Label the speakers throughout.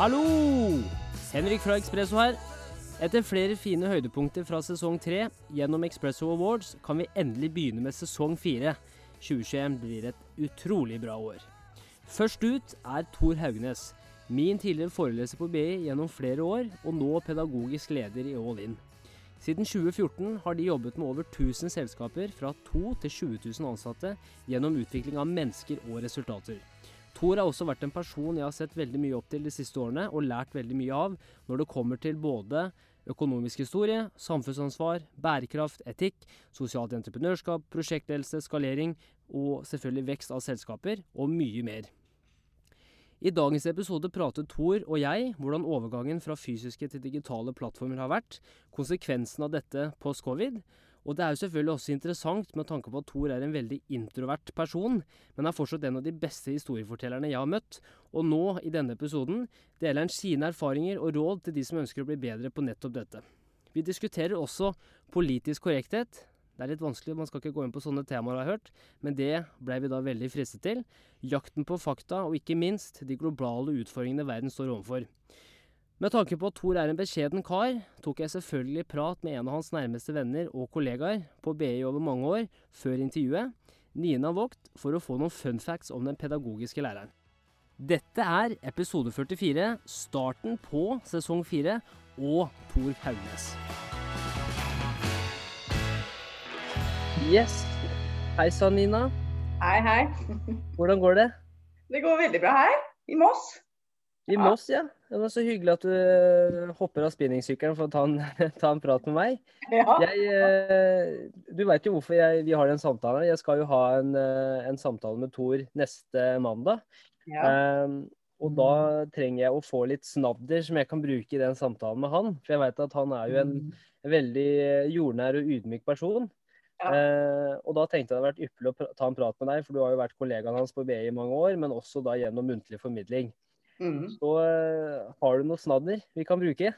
Speaker 1: Hallo! Henrik fra Expresso her. Etter flere fine høydepunkter fra sesong tre gjennom Expresso Awards, kan vi endelig begynne med sesong fire. 2021 blir et utrolig bra år. Først ut er Tor Haugnes. Min tidligere foreleser på BI gjennom flere år, og nå pedagogisk leder i All In. Siden 2014 har de jobbet med over 1000 selskaper fra 2 til 20 000 ansatte gjennom utvikling av mennesker og resultater. Tor har også vært en person jeg har sett veldig mye opp til de siste årene, og lært veldig mye av når det kommer til både økonomisk historie, samfunnsansvar, bærekraft, etikk, sosialt entreprenørskap, prosjektledelse, skalering og selvfølgelig vekst av selskaper, og mye mer. I dagens episode prater Thor og jeg hvordan overgangen fra fysiske til digitale plattformer har vært, konsekvensen av dette post-covid, og det er jo selvfølgelig også interessant med tanke på at Thor er en veldig introvert person, men er fortsatt en av de beste historiefortellerne jeg har møtt, og nå, i denne episoden, deler han sine erfaringer og råd til de som ønsker å bli bedre på nettopp dette. Vi diskuterer også politisk korrekthet. Det er litt vanskelig, man skal ikke gå inn på sånne temaer, har jeg hørt, men det blei vi da veldig fristet til. Jakten på fakta, og ikke minst de globale utfordringene verden står overfor. Med tanke på at Thor er en beskjeden kar, tok jeg selvfølgelig prat med en av hans nærmeste venner og kollegaer på BI over mange år, før intervjuet, Nina Vogt, for å få noen fun facts om den pedagogiske læreren. Dette er episode 44, starten på sesong 4, og Thor Haugnes. Yes. Hei sann, Nina.
Speaker 2: Hei, hei.
Speaker 1: Hvordan går det?
Speaker 2: Det går veldig bra her, i Moss.
Speaker 1: I Moss, ja. Det var så hyggelig at du eh, hopper av spinningsykkelen for å ta en, ta en, prat med meg.
Speaker 2: Ja.
Speaker 1: Jeg, eh, du veit jo hvorfor jeg, vi har den samtalen. Jeg skal jo ha en, eh, en samtale med Thor neste mandag.
Speaker 2: Ja.
Speaker 1: Um, og da trenger jeg å få litt snadder som jeg kan bruke i den samtalen med han. For jeg veit at han er jo en, en veldig jordnær og ydmyk person.
Speaker 2: Ja.
Speaker 1: Eh, og da tenkte jeg det hadde vært ypperlig å ta en prat med deg, for du har jo vært kollegaen hans på BI i mange år, men også da gjennom muntlig formidling.
Speaker 2: Mm.
Speaker 1: Så uh, har du noe snadder vi kan bruke?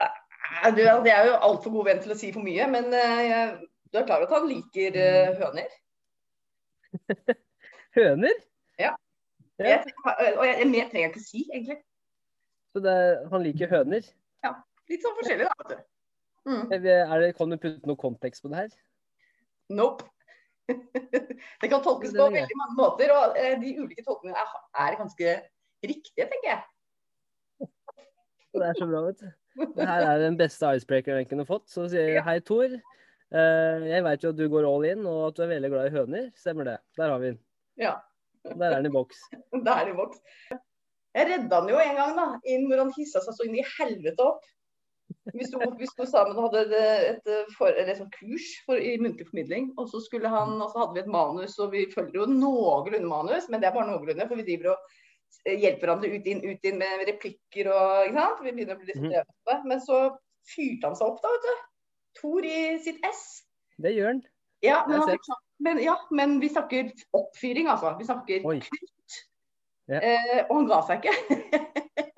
Speaker 2: Eh, Du, det er jo altfor god venn til å si for mye, men eh, jeg, du er klar over at han liker eh, høner?
Speaker 1: Høner?
Speaker 2: Ja.
Speaker 1: Ja,
Speaker 2: Jeg, og jeg, mer trenger jeg ikke si, egentlig.
Speaker 1: så det, han liker høner. Ja.
Speaker 2: Litt sånn forskjellig, da. vet du. Mm.
Speaker 1: Er det, kan du putte noe kontekst på det her?
Speaker 2: Nope. Det kan tolkes på veldig mange måter, og eh, de ulike tolkningene er, er ganske riktige, tenker jeg.
Speaker 1: Det er så bra, vet du. Det her er den beste icebreakeren jeg kunne fått. Så sier jeg hei, Tor. Eh, jeg veit jo at du går all in, og at du er veldig glad i høner. Stemmer det? Der har vi den.
Speaker 2: Ja.
Speaker 1: Der er den i boks.
Speaker 2: Der er den i boks. Jeg redda han jo en gang, da, inn hvor han hissa seg så inn i helvete opp. Vi sto, vi sto sammen og hadde et, for, et kurs for, i muntlig formidling. Og så, han, og så hadde vi et manus, og vi følger jo noenlunde manus, men det er bare noenlunde, for vi driver og eh, hjelper hverandre ut inn, ut inn med replikker og ikke sant. Vi begynner å bli litt
Speaker 1: Mhm.
Speaker 2: drevne. Men så fyrte han seg opp, da, vet du. Tor i sitt ess.
Speaker 1: Det gjør han.
Speaker 2: Ja, men, sånn- men, ja, men vi snakker oppfyring, altså. Vi snakker krutt.
Speaker 1: Ja.
Speaker 2: Eh, og han ga seg ikke.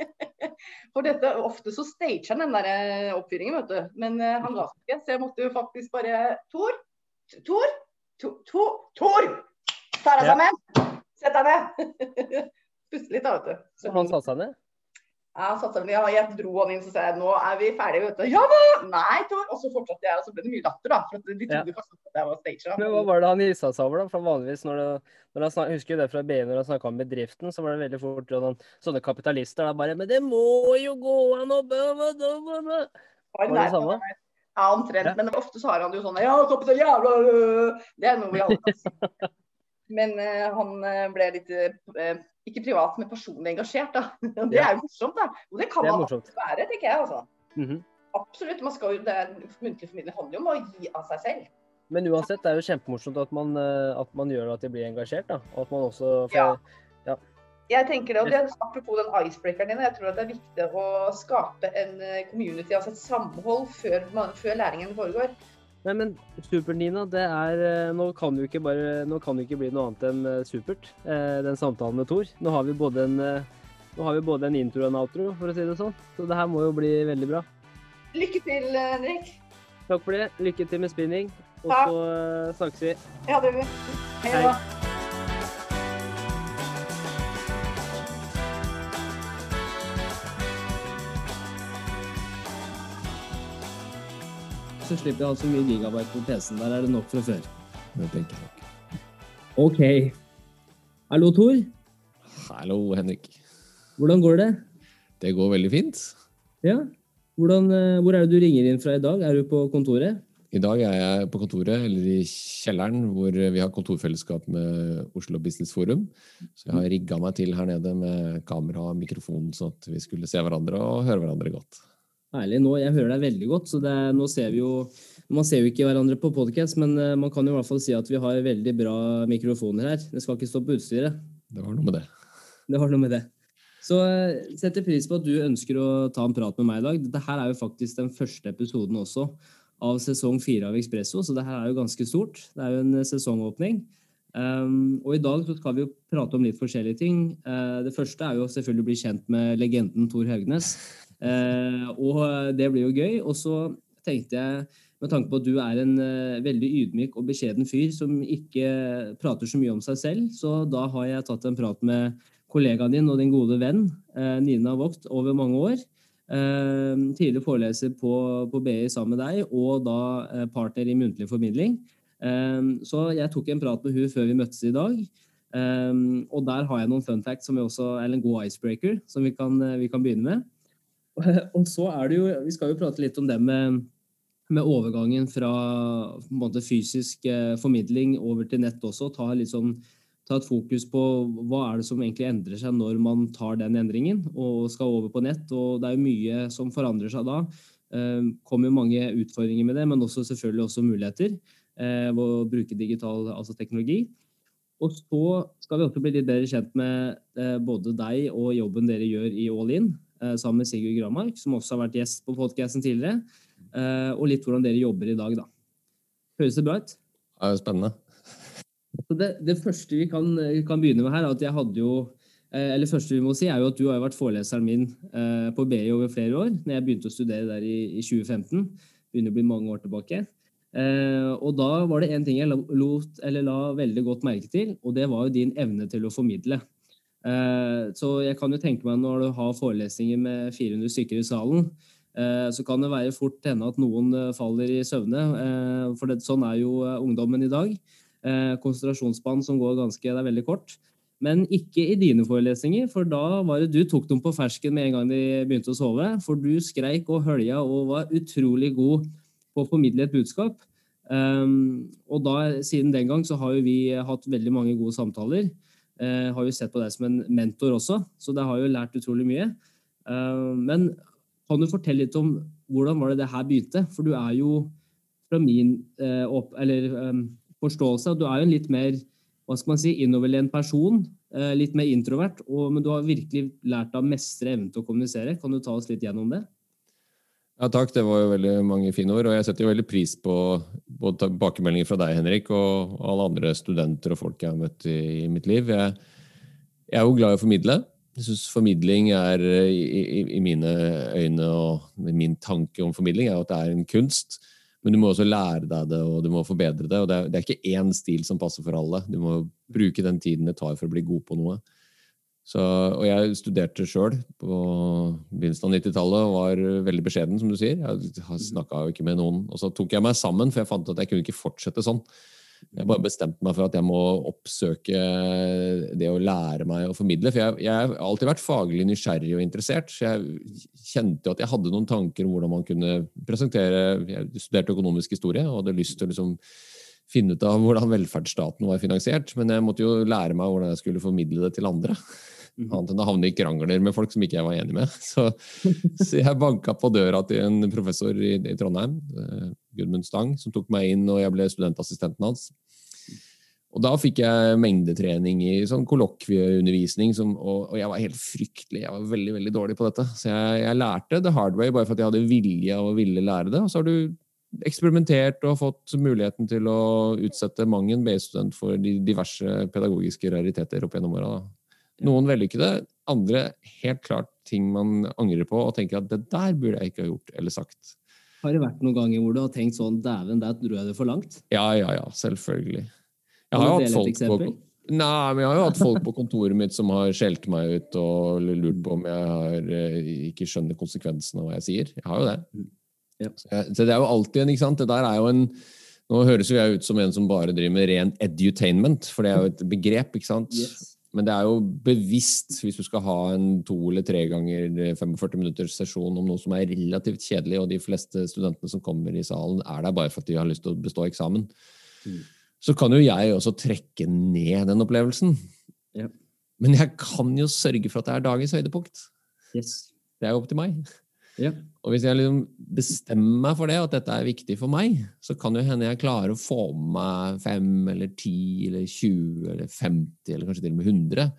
Speaker 2: For dette, Ofte så stager han den der eh, oppfyringen, vet du. Men uh, han ga seg ikke. Så jeg måtte jo faktisk bare Tor! Tor! Tor! Tor! Tor! Ta deg sammen! Sett deg ned! Puste litt, da, vet du.
Speaker 1: Så han sa seg ned.
Speaker 2: Ja, satte ja, jeg dro han inn så sa nå er vi ferdige. vet du. Ja da! Nei, Tor! Og så fortsatte jeg, og så ble det mye latter, da. For de
Speaker 1: Ja.
Speaker 2: trodde faktisk at jeg var stager.
Speaker 1: Men hva var det han gissa seg over, da? For vanligvis når, det, når han snak, husker det fra BI når han snakka om bedriften, så var det veldig fort sånn, sånne kapitalister da bare Men det må jo gå an å.
Speaker 2: Var
Speaker 1: det det samme?
Speaker 2: Ja, omtrent.
Speaker 1: Ja.
Speaker 2: Men ofte så har han jo sånn Ja, kapital jævla øh. Det er noe vi alle kan si. Men uh, han eh, ble litt eh, Ikke privat, men personlig engasjert, da. Det
Speaker 1: Ja.
Speaker 2: er jo morsomt, da. Og det kan
Speaker 1: Det
Speaker 2: man
Speaker 1: morsomt.
Speaker 2: være, tenker jeg. altså.
Speaker 1: Mhm.
Speaker 2: Absolutt. Man skal jo, det Muntlig formidling handler jo om å gi av seg selv.
Speaker 1: Men uansett, det er jo kjempemorsomt at man, eh, at man gjør at de blir engasjert, da. Og at man også får,
Speaker 2: Ja. Jeg tenker det, og det Apropos den icebreakeren din, jeg tror at det er viktig å skape en eh, community, altså et samhold, før, man, før læringen foregår.
Speaker 1: Nei, men supert, Nina. Det er eh, Nå kan jo ikke bare Nå kan det ikke bli noe annet enn eh, supert, eh, den samtalen med Thor. Nå har vi både en nå har vi både en intro og en outro, for å si det sånn. Så det her må jo bli veldig bra.
Speaker 2: Lykke til, Henrik.
Speaker 1: Takk for det. Lykke til med spinning. Og så snakkes vi.
Speaker 2: Ja, det vil Hei
Speaker 1: Hei.
Speaker 2: da.
Speaker 1: Så slipper jeg å ha så mye gigabyte på PC-en. Der er det nok fra før.
Speaker 3: Det tenker jeg nok.
Speaker 1: Ok. Hallo, Tor.
Speaker 3: Hallo, Henrik.
Speaker 1: Hvordan går det?
Speaker 3: Det går veldig fint.
Speaker 1: Ja. Hvordan, eh, hvor er det du ringer inn fra i dag? Er du på kontoret?
Speaker 3: I dag er jeg på kontoret, eller i kjelleren, hvor vi har kontorfellesskap med Oslo Business Forum. Så jeg har rigga meg til her nede med kamera og mikrofon, sånn at vi skulle se hverandre og høre hverandre godt.
Speaker 1: Herlig. Nå, jeg hører deg veldig godt. så det, nå ser vi jo, Man ser jo ikke hverandre på podcast, men eh, man kan jo i hvert fall si at vi har veldig bra mikrofoner her. Det skal ikke stå på utstyret.
Speaker 3: Det var noe med det.
Speaker 1: Det var noe med det. Så eh, setter pris på at du ønsker å ta en prat med meg i dag. Dette her er jo faktisk den første episoden også av sesong fire av Expresso, så det her er jo ganske stort. Det er jo en eh, sesongåpning. Um, og i dag så skal vi jo prate om litt forskjellige ting. Uh, det første er jo selvfølgelig å bli kjent med legenden Tor Haugnes. Uh, og det blir jo gøy. Og så tenkte jeg, med tanke på at du er en uh, veldig ydmyk og beskjeden fyr som ikke prater så mye om seg selv, så da har jeg tatt en prat med kollegaen din og din gode venn Nina Vogt over mange år. Eh, tidligere foreleser på, på, BI sammen med deg, og da eh, partner i muntlig formidling. Eh, så jeg tok en prat med hun før vi møttes i dag. og der har jeg noen fun facts som også er en god icebreaker, som vi kan, vi kan begynne med. Og så er det jo, Vi skal jo prate litt om det med, med overgangen fra måte, fysisk formidling over til nett også. Ta sånn ta et fokus på hva er det som egentlig endrer seg når man tar den endringen og skal over på nett. og Det er jo mye som forandrer seg da. Eh, kommer mange utfordringer med det, men også selvfølgelig også muligheter eh, ved å bruke digital altså teknologi. Og så skal vi også bli litt bedre kjent med eh, både deg og jobben dere gjør i All In, sammen med Sigurd Gramark, som også har vært gjest på podkasten tidligere. Og litt hvordan dere jobber i dag, da. Høres det bra ut?
Speaker 3: Ja, spennende.
Speaker 1: Så det, det første vi kan, kan, begynne med her, er at jeg hadde jo eh, eller første vi må si, er jo at du har vært foreleseren min eh, på BI over flere år. når jeg begynte å studere der i, i 2015. Begynner å bli mange år tilbake. Eh, og da var det én ting jeg lot, la veldig godt merke til, og det var jo din evne til å formidle. Så jeg kan jo tenke meg når du har forelesninger med 400 stykker i salen, så kan det være fort hende at noen faller i søvne. for det, sånn er jo ungdommen i dag eh, konsentrasjonsspann som går ganske Det er veldig kort. Men ikke i dine forelesninger, for da var det du tok dem på fersken med en gang de begynte å sove. For du skreik og hølja og var utrolig god på å formidle et budskap. Og da, siden den gang så har jo vi hatt veldig mange gode samtaler. Uh, har jo sett på deg som en mentor også, så det har jo lært utrolig mye. Uh, men kan du fortelle litt om hvordan var det det her begynte? For du er jo fra min uh, opp, eller, forståelse. Du er jo en litt mer hva skal man si, innoverlent person. Eh, litt mer introvert, og, men du har virkelig lært deg å mestre evnen til å kommunisere. Kan du ta oss litt gjennom det?
Speaker 3: Ja, takk. Det var jo veldig mange fine ord. Og jeg setter jo veldig pris på både tilbakemeldinger fra deg, Henrik, og alle andre studenter og folk jeg har møtt i, mitt liv. Jeg, jeg, er jo glad i å formidle. Jeg syns formidling er, i, i, i, mine øyne og min tanke om formidling, er at det er en kunst. Men du må også lære deg det, og du må forbedre det. og Det er, det er ikke én stil som passer for alle. Du må bruke den tiden det tar for å bli god på noe. Så, og jeg studerte sjøl på begynnelsen av 90-tallet og var veldig beskjeden, som du sier. Jeg snakka jo ikke med noen. Og så tok jeg meg sammen, for jeg fant at jeg kunne ikke fortsette sånn. Jeg bare bestemte meg for at jeg må oppsøke det å lære meg å formidle. For jeg, jeg har alltid vært faglig nysgjerrig og interessert. Så jeg kjente jo at jeg hadde noen tanker om hvordan man kunne presentere Jeg studerte økonomisk historie og hadde lyst til å liksom finne ut av hvordan velferdsstaten var finansiert. Men jeg måtte jo lære meg hvordan jeg skulle formidle det til andre. Mhm. Annet enn å havne i krangler med folk som ikke jeg var enig med. Så, så jeg banka på døra til en professor i, i Trondheim, uh, Gudmund Stang, som tok meg inn, og jeg ble studentassistenten hans. Og da fikk jeg mengdetrening i sånn kollokvieundervisning, og, og, jeg var helt fryktelig Jeg var veldig veldig dårlig på dette. Så jeg, jeg lærte the hard way bare for at jeg hadde vilje av å ville lære det. Og så har du eksperimentert og fått muligheten til å utsette mang en BI-student for de diverse pedagogiske rariteter opp gjennom åra. Noen vellykkede, andre helt klart ting man angrer på og tenker at det der burde jeg ikke ha gjort eller sagt.
Speaker 1: Har det vært noen ganger hvor du har tenkt sånn dæven, der dro jeg det for langt?
Speaker 3: Ja, ja, ja, selvfølgelig. Jeg har, jo hatt folk på, nei, men jeg har jo hatt folk på kontoret mitt som har skjelt meg ut og lurt på om jeg har, eh, ikke skjønner konsekvensen av hva jeg sier. Jeg har jo det. Ja. Så det er jo alltid en, ikke sant, det der er jo en Nå høres jo jeg ut som en som bare driver med ren edutainment, for det er jo et begrep, ikke sant? Yes. Men det er jo bevisst, hvis du skal ha en to eller tre ganger 45 minutters sesjon om noe som er relativt kjedelig, og de fleste studentene som kommer i salen, er der bare for at de har lyst til å bestå eksamen, mm. så kan jo jeg også trekke ned den opplevelsen. Ja. Men jeg kan jo sørge for at det er dagens høydepunkt.
Speaker 1: Yes.
Speaker 3: Det er jo opp til meg. Ja. Og hvis jeg liksom bestemmer meg for det, at dette er viktig for meg, så kan jo hende jeg klarer å få med meg fem eller ti eller 20 eller 50 eller kanskje til og med 100.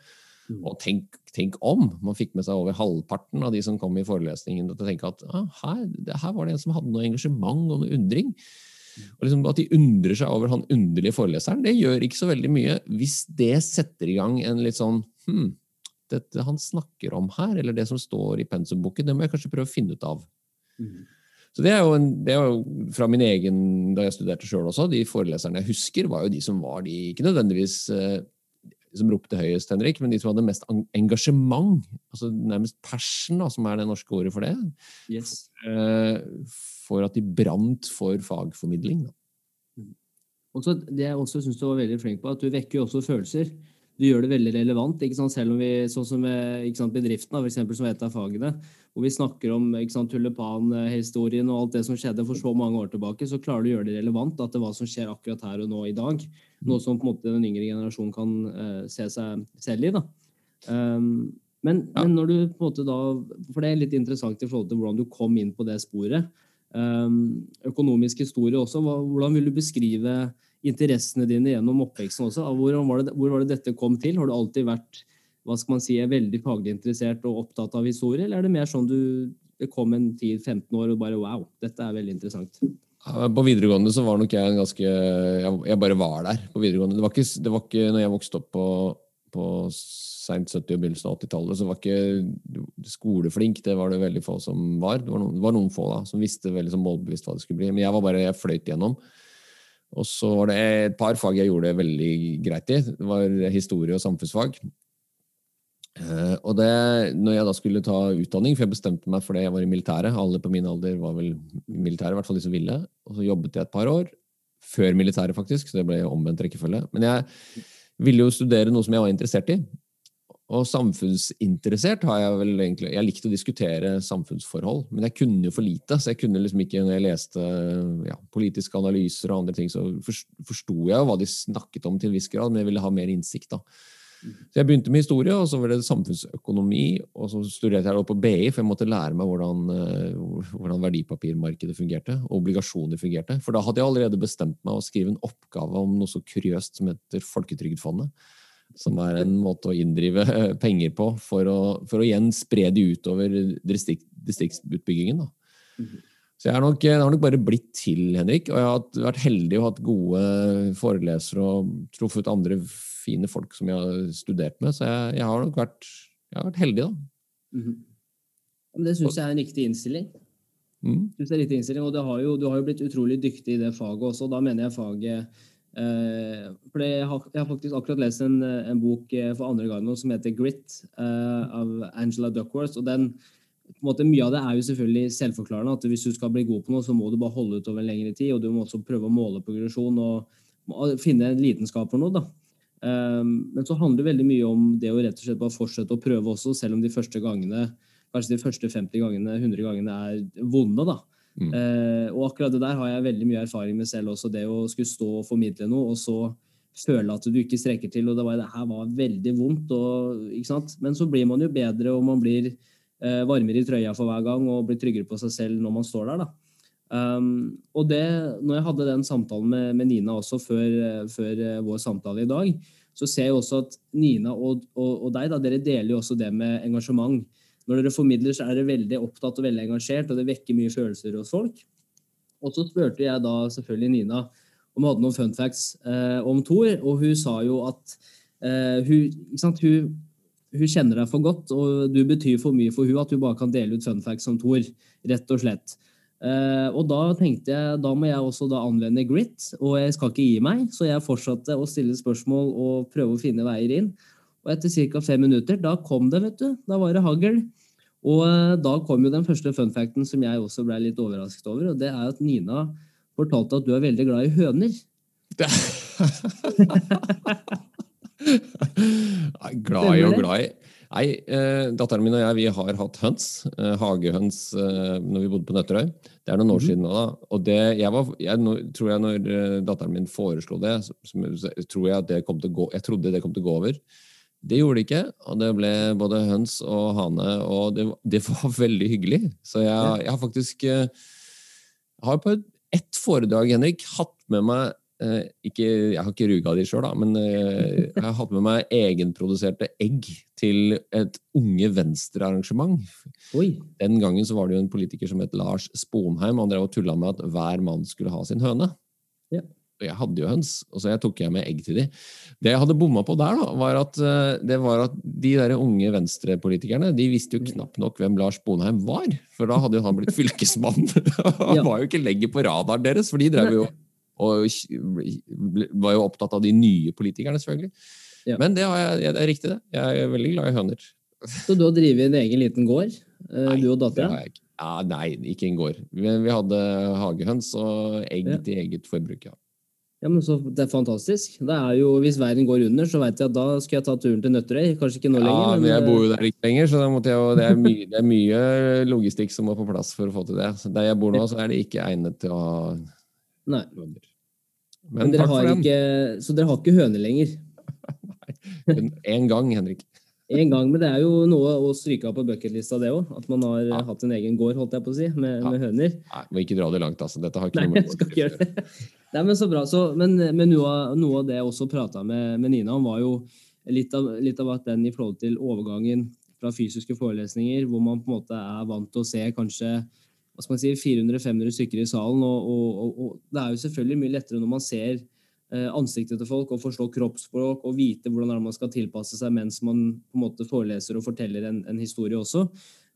Speaker 3: Mm. Og tenk, tenk, om man fikk med seg over halvparten av de som kom i forelesningen, til å tenke at ah, her, her, var det en som hadde noe engasjement og noe undring. Mm. Og liksom At de undrer seg over han underlige foreleseren, det gjør ikke så veldig mye hvis det setter i gang en litt sånn hm, dette han snakker om her, eller det som står i pensumboken, det må jeg kanskje prøve å finne ut av. Mm. Så det er, jo en, det er jo fra min egen, da jeg studerte sjøl også, de foreleserne jeg husker, var jo de som var de Ikke nødvendigvis eh, som ropte høyest, Henrik, men de som hadde mest engasjement. altså Nærmest passion, da, som er det norske ordet for det.
Speaker 1: Yes.
Speaker 3: Eh, for at de brant for fagformidling. Da.
Speaker 1: Mm. Også det jeg også syns du var veldig flink på, at du vekker jo også følelser du gjør det veldig relevant. ikke sant? Selv om vi, sånn som sant, bedriften, for eksempel, som er et av fagene, hvor vi snakker om sant, tulipanhistorien og alt det som skjedde for så mange år tilbake, så klarer du å gjøre det relevant at det er hva som skjer akkurat her og nå i dag. Noe som på en måte den yngre generasjonen kan uh, se seg selv i. da. Um, men, ja. men, når du på en måte da For det er litt interessant i forhold til hvordan du kom inn på det sporet. Um, økonomisk historie også. Hvordan vil du beskrive interessene dine gjennom oppveksten også. Hvor var, det, hvor var, det, dette kom til? Har du alltid vært hva skal man si, veldig faglig interessert og opptatt av historie, eller er det mer sånn du det kom en 10-15 år og bare wow, dette er veldig interessant?
Speaker 3: På videregående så var nok jeg en ganske Jeg bare var der på videregående. Det var ikke, det var ikke når jeg vokste opp på, på seint 70- og begynnelsen av 80-tallet, så var ikke skoleflink. Det var det veldig få som var. Det var noen, det var noen få da, som visste veldig sånn målbevisst hva det skulle bli. Men jeg var bare, jeg fløyt gjennom. Og så var det et par fag jeg gjorde det veldig greit i. Det var historie og samfunnsfag. Uh, og det, når jeg da skulle ta utdanning, for jeg bestemte meg for det, jeg var i militæret Alle på min alder var vel i militæret, i hvert fall de som ville. Og så jobbet jeg et par år. Før militæret, faktisk, så det ble omvendt rekkefølge. Men jeg ville jo studere noe som jeg var interessert i. Og samfunnsinteressert har jeg vel egentlig Jeg likte å diskutere samfunnsforhold, men jeg kunne jo for lite. Så jeg kunne liksom ikke, når jeg leste ja, politiske analyser og andre ting, så forsto jeg jo hva de snakket om til en viss grad, men jeg ville ha mer innsikt. da. Så jeg begynte med historie, og så var det samfunnsøkonomi. Og så studerte jeg på BI, for jeg måtte lære meg hvordan, eh, hvordan verdipapirmarkedet fungerte. Og obligasjoner fungerte. For da hadde jeg allerede bestemt meg å skrive en oppgave om noe så kuriøst som heter Folketrygdfondet som er en måte å inndrive eh, penger på for å, for å igjen spre de utover distrikt, distriktsutbyggingen. Da. -hmm. Så jeg har, nok, det har, nok, bare blitt til, Henrik. Og jeg har vært heldig og hatt gode forelesere og truffet andre fine folk som jeg har studert med. Så jeg, jeg har nok vært, har vært heldig, da. Mm
Speaker 1: -hmm. Men det syns jeg er en riktig innstilling. Mm. Synes det er en riktig innstilling, Og har jo, du har jo blitt utrolig dyktig i det faget også. Da mener jeg faget for jeg har, faktisk akkurat lest en, en, bok eh, for andre gang som heter 'Grit' uh, av Angela Duckworth. og den, måte, Mye av det er jo selvfølgelig selvforklarende. at Hvis du skal bli god på noe, så må du bare holde ut over en lengre tid. Og du må også prøve å måle progresjon og finne en lidenskap for noe. da. Um, men så handler det veldig mye om det å rett og slett bare fortsette å prøve også, selv om de første gangene, kanskje de første 50 gangene, 100 gangene er vonde. da. Mm. Eh, og akkurat det der har jeg veldig mye erfaring med selv også. Det å skulle stå og formidle noe, og så føle at du ikke strekker til. Og det, var, det her var veldig vondt. Og, Men så blir man jo bedre, og man blir eh, varmere i trøya for hver gang og blir tryggere på seg selv når man står der. da. Um, og det, når jeg hadde den samtalen med, med Nina også før, før, eh, vår samtale i dag, så ser jeg også at Nina og, og, og deg, da, dere deler jo også det med engasjement. Når dere formidler, så er dere veldig opptatt og veldig engasjert, og det vekker mye følelser hos folk. Og så spurte jeg da selvfølgelig Nina om hun hadde noen fun facts eh, om Thor, og hun sa jo at eh, hun, hun, hun, kjenner deg for godt, og du betyr for mye for hun at hun bare kan dele ut fun facts om Thor, rett og slett. Eh, og da tenkte jeg da må jeg også da anvende grit, og jeg skal ikke gi meg, så jeg fortsatte å stille spørsmål og prøve å finne veier inn. Og etter ca. fem minutter, da kom det, vet du. Da var det hagl. Og eh, da kom jo den første fun facten som jeg også ble litt overrasket over, og det er at Nina fortalte at du er veldig glad i høner.
Speaker 3: glad i og glad i. Nei, eh, datteren min og jeg vi har hatt høns. Eh, hagehøns eh, når vi bodde på Nøtterøy. Det er noen år mm. siden nå. da. Og det, jeg, var, jeg no, tror jeg når datteren min foreslo det, så, så, tror jeg at det kom til å gå, jeg trodde det kom til å gå over. Det gjorde det ikke, og det ble både høns og hane, og det, det var veldig hyggelig. Så jeg, jeg har faktisk jeg eh, har på ett foredrag, Henrik, hatt med meg Eh, ikke, jeg har ikke ruga de sjøl, men eh, jeg har hatt med meg egenproduserte egg til et Unge Venstre-arrangement. Den gangen så var det jo en politiker som het Lars Sponheim, og han drev og tulla med at hver mann skulle ha sin høne. Ja. Og jeg hadde jo høns, og så jeg tok jeg med egg til de. Det jeg hadde bomma på der, da, var at, eh, det var at de der unge venstrepolitikerne de visste jo knapt nok hvem Lars Bonheim var. For da hadde jo han blitt fylkesmann. han var jo ikke lenger på radaren deres, for de drev jo og var jo opptatt av de nye politikerne, selvfølgelig. Ja. Men det, jeg, det, er riktig, det. Jeg er veldig glad i høner.
Speaker 1: Så du har drevet en egen liten gård, eh, nei, du og dattera?
Speaker 3: Ja, nei, ikke en gård. Vi, vi hadde hagehøns og egg ja. til eget forbruk. ja.
Speaker 1: Ja, men så Det er fantastisk. Det er jo, Hvis verden går under, så vet jeg at da skal jeg ta turen til Nøtterøy. Kanskje ikke nå lenger.
Speaker 3: Ja, men Jeg bor jo der ikke lenger, så jeg, det, er mye, det, er mye, logistikk som må på plass for å få til det. Så Der jeg bor nå, så er det ikke egnet til å ha
Speaker 1: Nei. Men, Men dere har ikke, så dere har ikke høne lenger?
Speaker 3: Nei. En gang, Henrik.
Speaker 1: En gang, Men det er jo noe å stryke av på bucketlista, det òg. At man har ja. hatt en egen gård, holdt jeg på å si, med, ja. med høner.
Speaker 3: Nei, Må ikke dra det langt, altså. Dette har ikke noe med
Speaker 1: gjøre det. Nei, men så bra. Så, men, men noe, noe, av det jeg også prata med, med, Nina om, var jo litt av, litt av at den i forhold til overgangen fra fysiske forelesninger, hvor man på en måte er vant til å se kanskje hva skal man si, 400-500 stykker i salen. Og, og, og, det er jo selvfølgelig mye lettere når man ser ansiktet til folk og forstå kroppsspråk og vite hvordan man skal tilpasse seg mens man på en måte foreleser og forteller en, en historie også.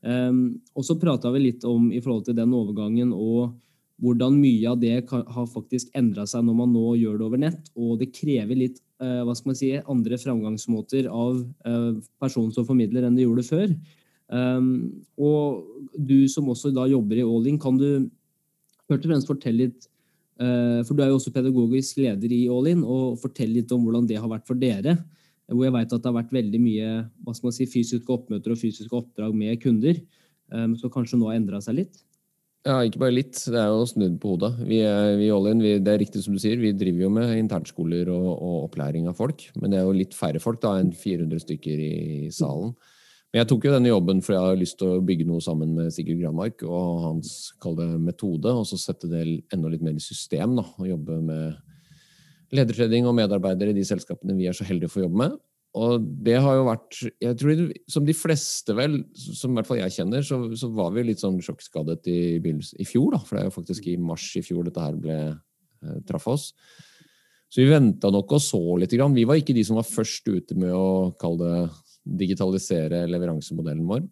Speaker 1: Um, og så prata vi litt om i forhold til den overgangen og hvordan mye av det kan, har faktisk endra seg når man nå gjør det over nett. Og det krever litt uh, hva skal man si, andre framgangsmåter av uh, personen som formidler, enn det gjorde før. Um, og du som også da jobber i All-In, kan du først og fremst fortelle litt For du er jo også pedagogisk leder i All-In, og fortell litt om hvordan det har vært for dere. Hvor jeg vet at det har vært veldig mye hva skal man si, fysiske oppmøter og fysiske oppdrag med kunder. Um, så kanskje nå har endra seg litt?
Speaker 3: Ja, ikke bare litt. Det er jo snudd på hodet. Vi, vi All-In, det er riktig som du sier, vi driver jo med internskoler og, og, opplæring av folk. Men det er jo litt færre folk da enn 400 stykker i salen. Mm. Men jeg tok jo denne jobben fordi jeg har lyst til å bygge noe sammen med Sigurd Granmark og hans metode, og så sette det enda litt mer i system. da, og Jobbe med ledertrening og medarbeidere i de selskapene vi er så heldige å få jobbe med. Og det har jo vært jeg tror Som de fleste, vel, som i hvert fall jeg kjenner, så, så var vi litt sånn sjokkskadet i, i, fjor. da, For det er jo faktisk i mars i fjor dette her ble eh, traff oss. Så vi venta nok og så litt. Grann. Vi var ikke de som var først ute med å kalle det digitalisere leveransemodellen vår.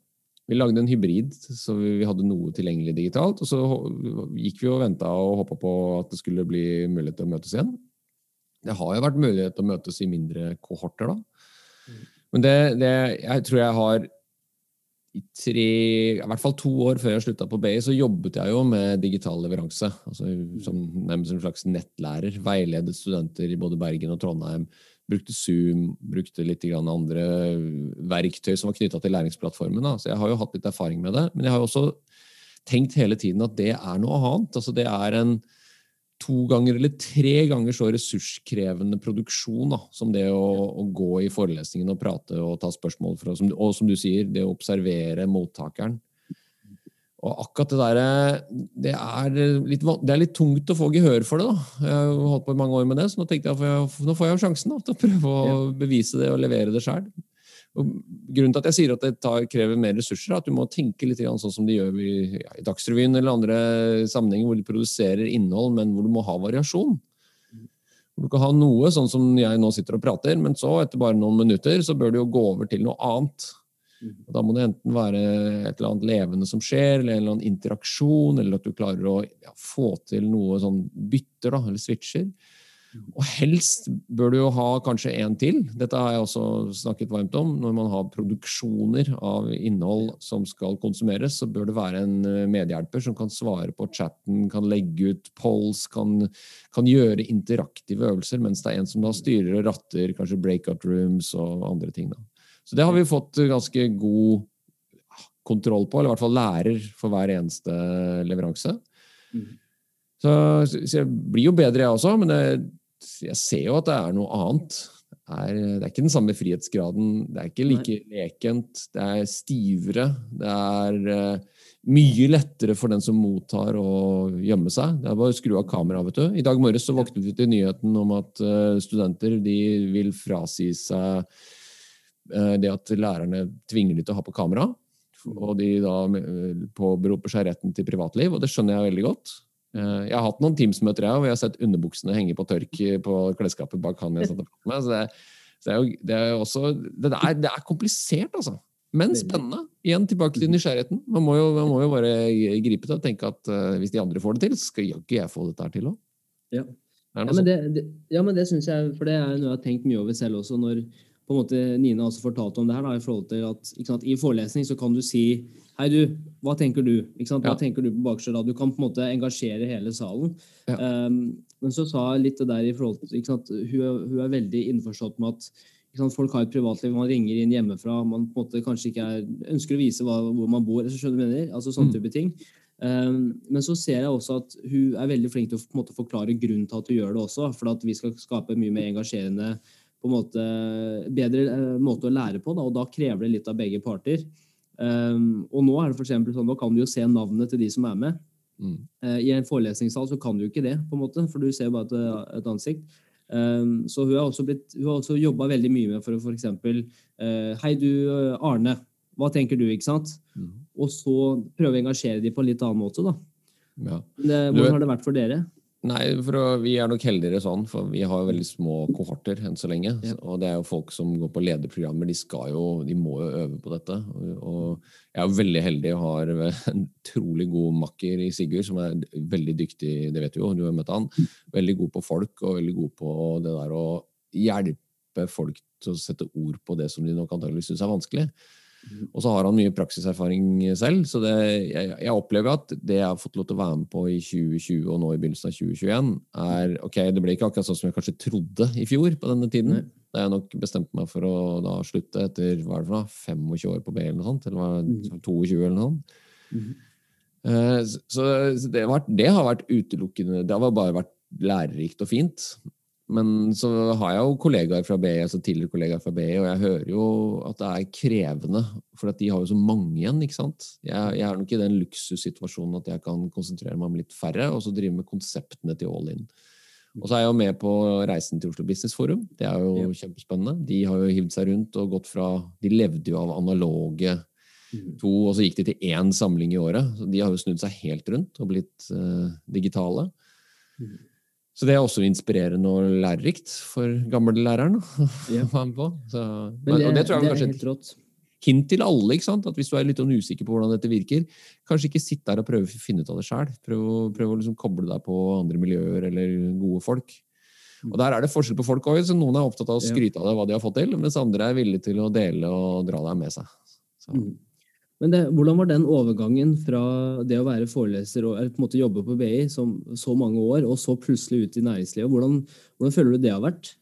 Speaker 3: Vi lagde en hybrid, så vi hadde noe tilgjengelig digitalt. Og så gikk vi og venta og håpa på at det skulle bli mulighet til å møtes igjen. Det har jo vært mulighet til å møtes i mindre kohorter, da. Men det, det jeg tror jeg har i tre, i hvert fall to år før jeg slutta på BI, så jobbet jeg jo med digital leveranse. altså Som nærmest en slags nettlærer. Veiledet studenter i både Bergen og Trondheim brukte Zoom, brukte litt andre verktøy som var knytta til læringsplattformen. Da. Så jeg har jo hatt litt erfaring med det. Men jeg har jo også tenkt hele tiden at det er noe annet. Altså det er en to ganger eller tre ganger så ressurskrevende produksjon da, som det å, å, gå i forelesningen og prate og ta spørsmål fra, og som du sier, det å observere mottakeren. Og akkurat det derre det, det, er litt tungt å få gehør for det. da. Jeg har holdt på i mange år med det, så nå tenkte jeg at nå får jeg sjansen da, til å prøve å bevise det og levere det sjøl. Grunnen til at jeg sier at det tar, krever mer ressurser, er at du må tenke litt sånn som de gjør i, ja, i Dagsrevyen eller andre sammenhenger hvor de produserer innhold, men hvor du må ha variasjon. Du kan ha noe sånn som jeg nå sitter og prater, men så, etter bare noen minutter, så bør du jo gå over til noe annet. Og da må det enten være et eller annet levende som skjer, eller en eller annen interaksjon, eller at du klarer å ja, få til noe sånn bytter, da, eller switcher. Og helst bør du jo ha kanskje en til. Dette har jeg også snakket varmt om. Når man har produksjoner av innhold som skal konsumeres, så bør det være en eh, medhjelper som kan svare på chatten, kan legge ut polls, kan, kan gjøre interaktive øvelser, mens det er en som da styrer og ratter kanskje breakout rooms og andre ting. Da. Så det har vi fått ganske god kontroll på, eller i hvert fall lærer for hver eneste leveranse. Mm. Så, så, jeg blir jo bedre, jeg også, men jeg, jeg ser jo at det er noe annet. Det er, det er, ikke den samme frihetsgraden. Det er ikke like Nei. lekent. Det er stivere. Det er uh, mye lettere for den som mottar, å gjemme seg. Det er bare å skru av kameraet. vet du. I dag morges så våknet vi til nyheten om at uh, studenter de vil frasi seg det at lærerne tvinger dem til å ha på kamera. Og de da påberoper seg retten til privatliv, og det skjønner jeg veldig godt. Eh, jeg har hatt noen Teams-møter jeg, hvor jeg har sett underbuksene henge på tørk på klesskapet bak han jeg satt og med. Så det, så det, er jo, det, er også, det, er, det er komplisert, altså. Men spennende. Igjen tilbake til nysgjerrigheten. Man må jo, man må jo bare gripe det og tenke at uh, hvis de andre får det til, så skal ikke jeg få dette her til òg.
Speaker 1: Ja. Ja, men det, det, ja, men det syns jeg, for det er noe jeg har tenkt mye over selv også. Når på en måte Nina også fortalte om det her, da, i forhold til at sant, i forelesning så kan du si Hei, du, hva tenker du? Hva ja. tenker du på baksida? Du kan på en måte engasjere hele salen. Ja. Um, men så sa jeg litt det der i forhold til sant, hun, er, hun, er, veldig innforstått med at sant, folk har et privatliv, man ringer inn hjemmefra, man på en måte kanskje ikke er, ønsker å vise hva, hvor man bor, så skjønner du mener? Altså sånne mm. type ting. Um, men så ser jeg også at hun er veldig flink til å på en måte, forklare grunnen til at hun gjør det også, for at vi skal skape mye mer engasjerende på en måte bedre uh, måte å lære på, da, og da krever det litt av begge parter. Um, og nå er det for sånn, nå kan du jo se navnet til de som er med. Mm. Uh, I en forelesningssal så kan du jo ikke det, på en måte, for du ser bare et, et ansikt. Um, så hun har også, blitt, hun har også jobba veldig mye med for å f.eks. Uh, Hei, du Arne. Hva tenker du? ikke sant? Mm. Og så prøve å engasjere dem på en litt annen måte. da. Ja. Det, hvordan har det vært for dere?
Speaker 3: Nei, å, vi er nok heldigere sånn, for vi har jo veldig små kohorter enn så lenge. Ja. Og det er jo folk som går på lederprogrammer, de, skal jo, de må jo øve på dette. Og, og jeg er jo veldig heldig og har en utrolig god makker i Sigurd, som er veldig dyktig, det vet du jo, du har møtt han. Veldig god på folk og veldig god på det der å hjelpe folk til å sette ord på det som de nok antakeligvis syns er vanskelig. Og så har han mye praksiserfaring selv, så det, jeg, jeg, opplever at det jeg har fått lov til å være med på i 2020 og nå i begynnelsen av 2021, er ok, det ble ikke akkurat sånn som jeg kanskje trodde i fjor på denne tiden. Nei. Da jeg nok bestemte meg for å da slutte etter hva er det for noe, 25 år på B eller noe sånt, eller var det 22 eller noe sånt. Mm. Uh, så det var, det har vært utelukkende Det har bare vært lærerikt og fint. Men så har jeg jo kollegaer fra BI, altså tidligere kollegaer fra BI, og jeg hører jo at det er krevende. For de har jo så mange igjen. ikke sant? Jeg, jeg er nok i den luksussituasjonen at jeg kan konsentrere meg om litt færre, og så drive med konseptene til All In. Og så er jeg jo med på reisen til Oslo Business Forum. Det er jo kjempespennende. De har jo hivd seg rundt og gått fra De levde jo av analoge mm. to, og så gikk de til én samling i året. Så de har jo snudd seg helt rundt og blitt uh, digitale. Mm. Så det er også inspirerende og lærerikt for gamlelæreren ja. å være med på. Så, det, og det tror jeg det kanskje et hint til alle. ikke sant? At Hvis du er litt sånn usikker på hvordan dette virker, kanskje ikke sitt der og prøve å finne ut av det sjøl. Prøv, prøv, å liksom koble deg på andre miljøer eller gode folk. Mm. Og Der er det forskjell på folk òg. Noen er opptatt av å skryte av det, hva de har fått til, mens andre er villige til å dele og dra deg med seg. Så.
Speaker 1: Men det, hvordan var den overgangen fra det å være foreleser og på en måte jobbe på BI som så mange år, og så plutselig ut i næringslivet? Hvordan, hvordan, føler du det har vært?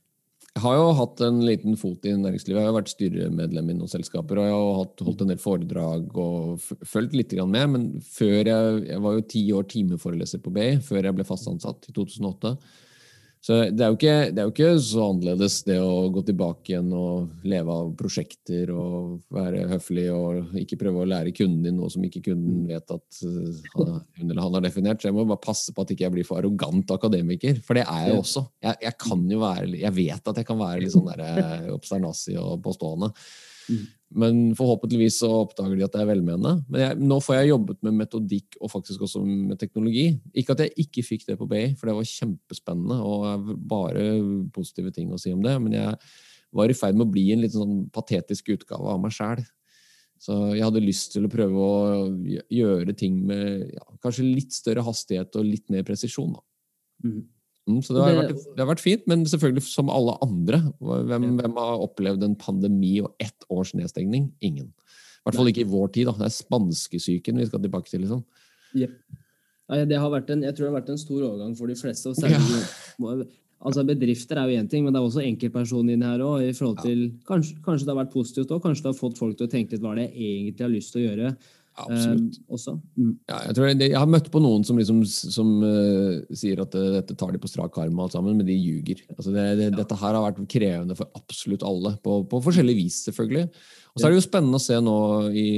Speaker 3: Jeg har jo hatt en liten fot i næringslivet. Jeg har vært styremedlem i noen selskaper. Og jeg har hatt, holdt en del foredrag og fulgt litt med. Men før jeg, jeg var jo ti år timeforeleser på BI før jeg ble fast ansatt i 2008. Så det er, ikke, det er, jo ikke, så annerledes det å gå tilbake igjen og leve av prosjekter og være høflig og ikke prøve å lære kunden din noe som ikke kunden vet at uh, hun eller han har definert. Så jeg må bare passe på at ikke jeg blir for arrogant akademiker, for det er jeg også. Jeg, jeg kan jo være, jeg vet at jeg kan være litt sånn uh, obsternasig og påstående. Mm. Men forhåpentligvis så oppdager de at det er velmenende. Men jeg, nå får jeg jobbet med metodikk og faktisk også med teknologi. Ikke at jeg ikke fikk det på Bay, for det var kjempespennende og bare positive ting å si om det. Men jeg var i ferd med å bli en litt sånn patetisk utgave av meg sjæl. Så jeg hadde lyst til å prøve å gjøre ting med ja, kanskje litt større hastighet og litt mer presisjon. Da. Mm. Mm, så det har, vært, det har, vært, fint, men selvfølgelig som alle andre. Hvem, ja. hvem, har opplevd en pandemi og ett års nedstengning? Ingen. I hvert fall ikke i vår tid. da. Det er spanskesyken vi skal tilbake til. liksom.
Speaker 1: Yep. Ja, det har vært en, jeg tror det har vært en stor overgang for de fleste. og særlig, ja. altså Bedrifter er jo én ting, men det er også enkeltpersoner inne her òg. Kanskje, kanskje, det har vært positivt òg. Kanskje det har fått folk til å tenke litt hva det egentlig har lyst til å gjøre.
Speaker 3: Absolutt. Eh, også. Mm. Ja, jeg, tror jeg, jeg, har møtt på noen som, liksom, som uh, sier at uh, dette tar de på strak arm, alt sammen, men de ljuger. Altså, det, det, ja. Dette her har vært krevende for absolutt alle, på, på forskjellig vis, selvfølgelig. Og så er det jo spennende å se nå i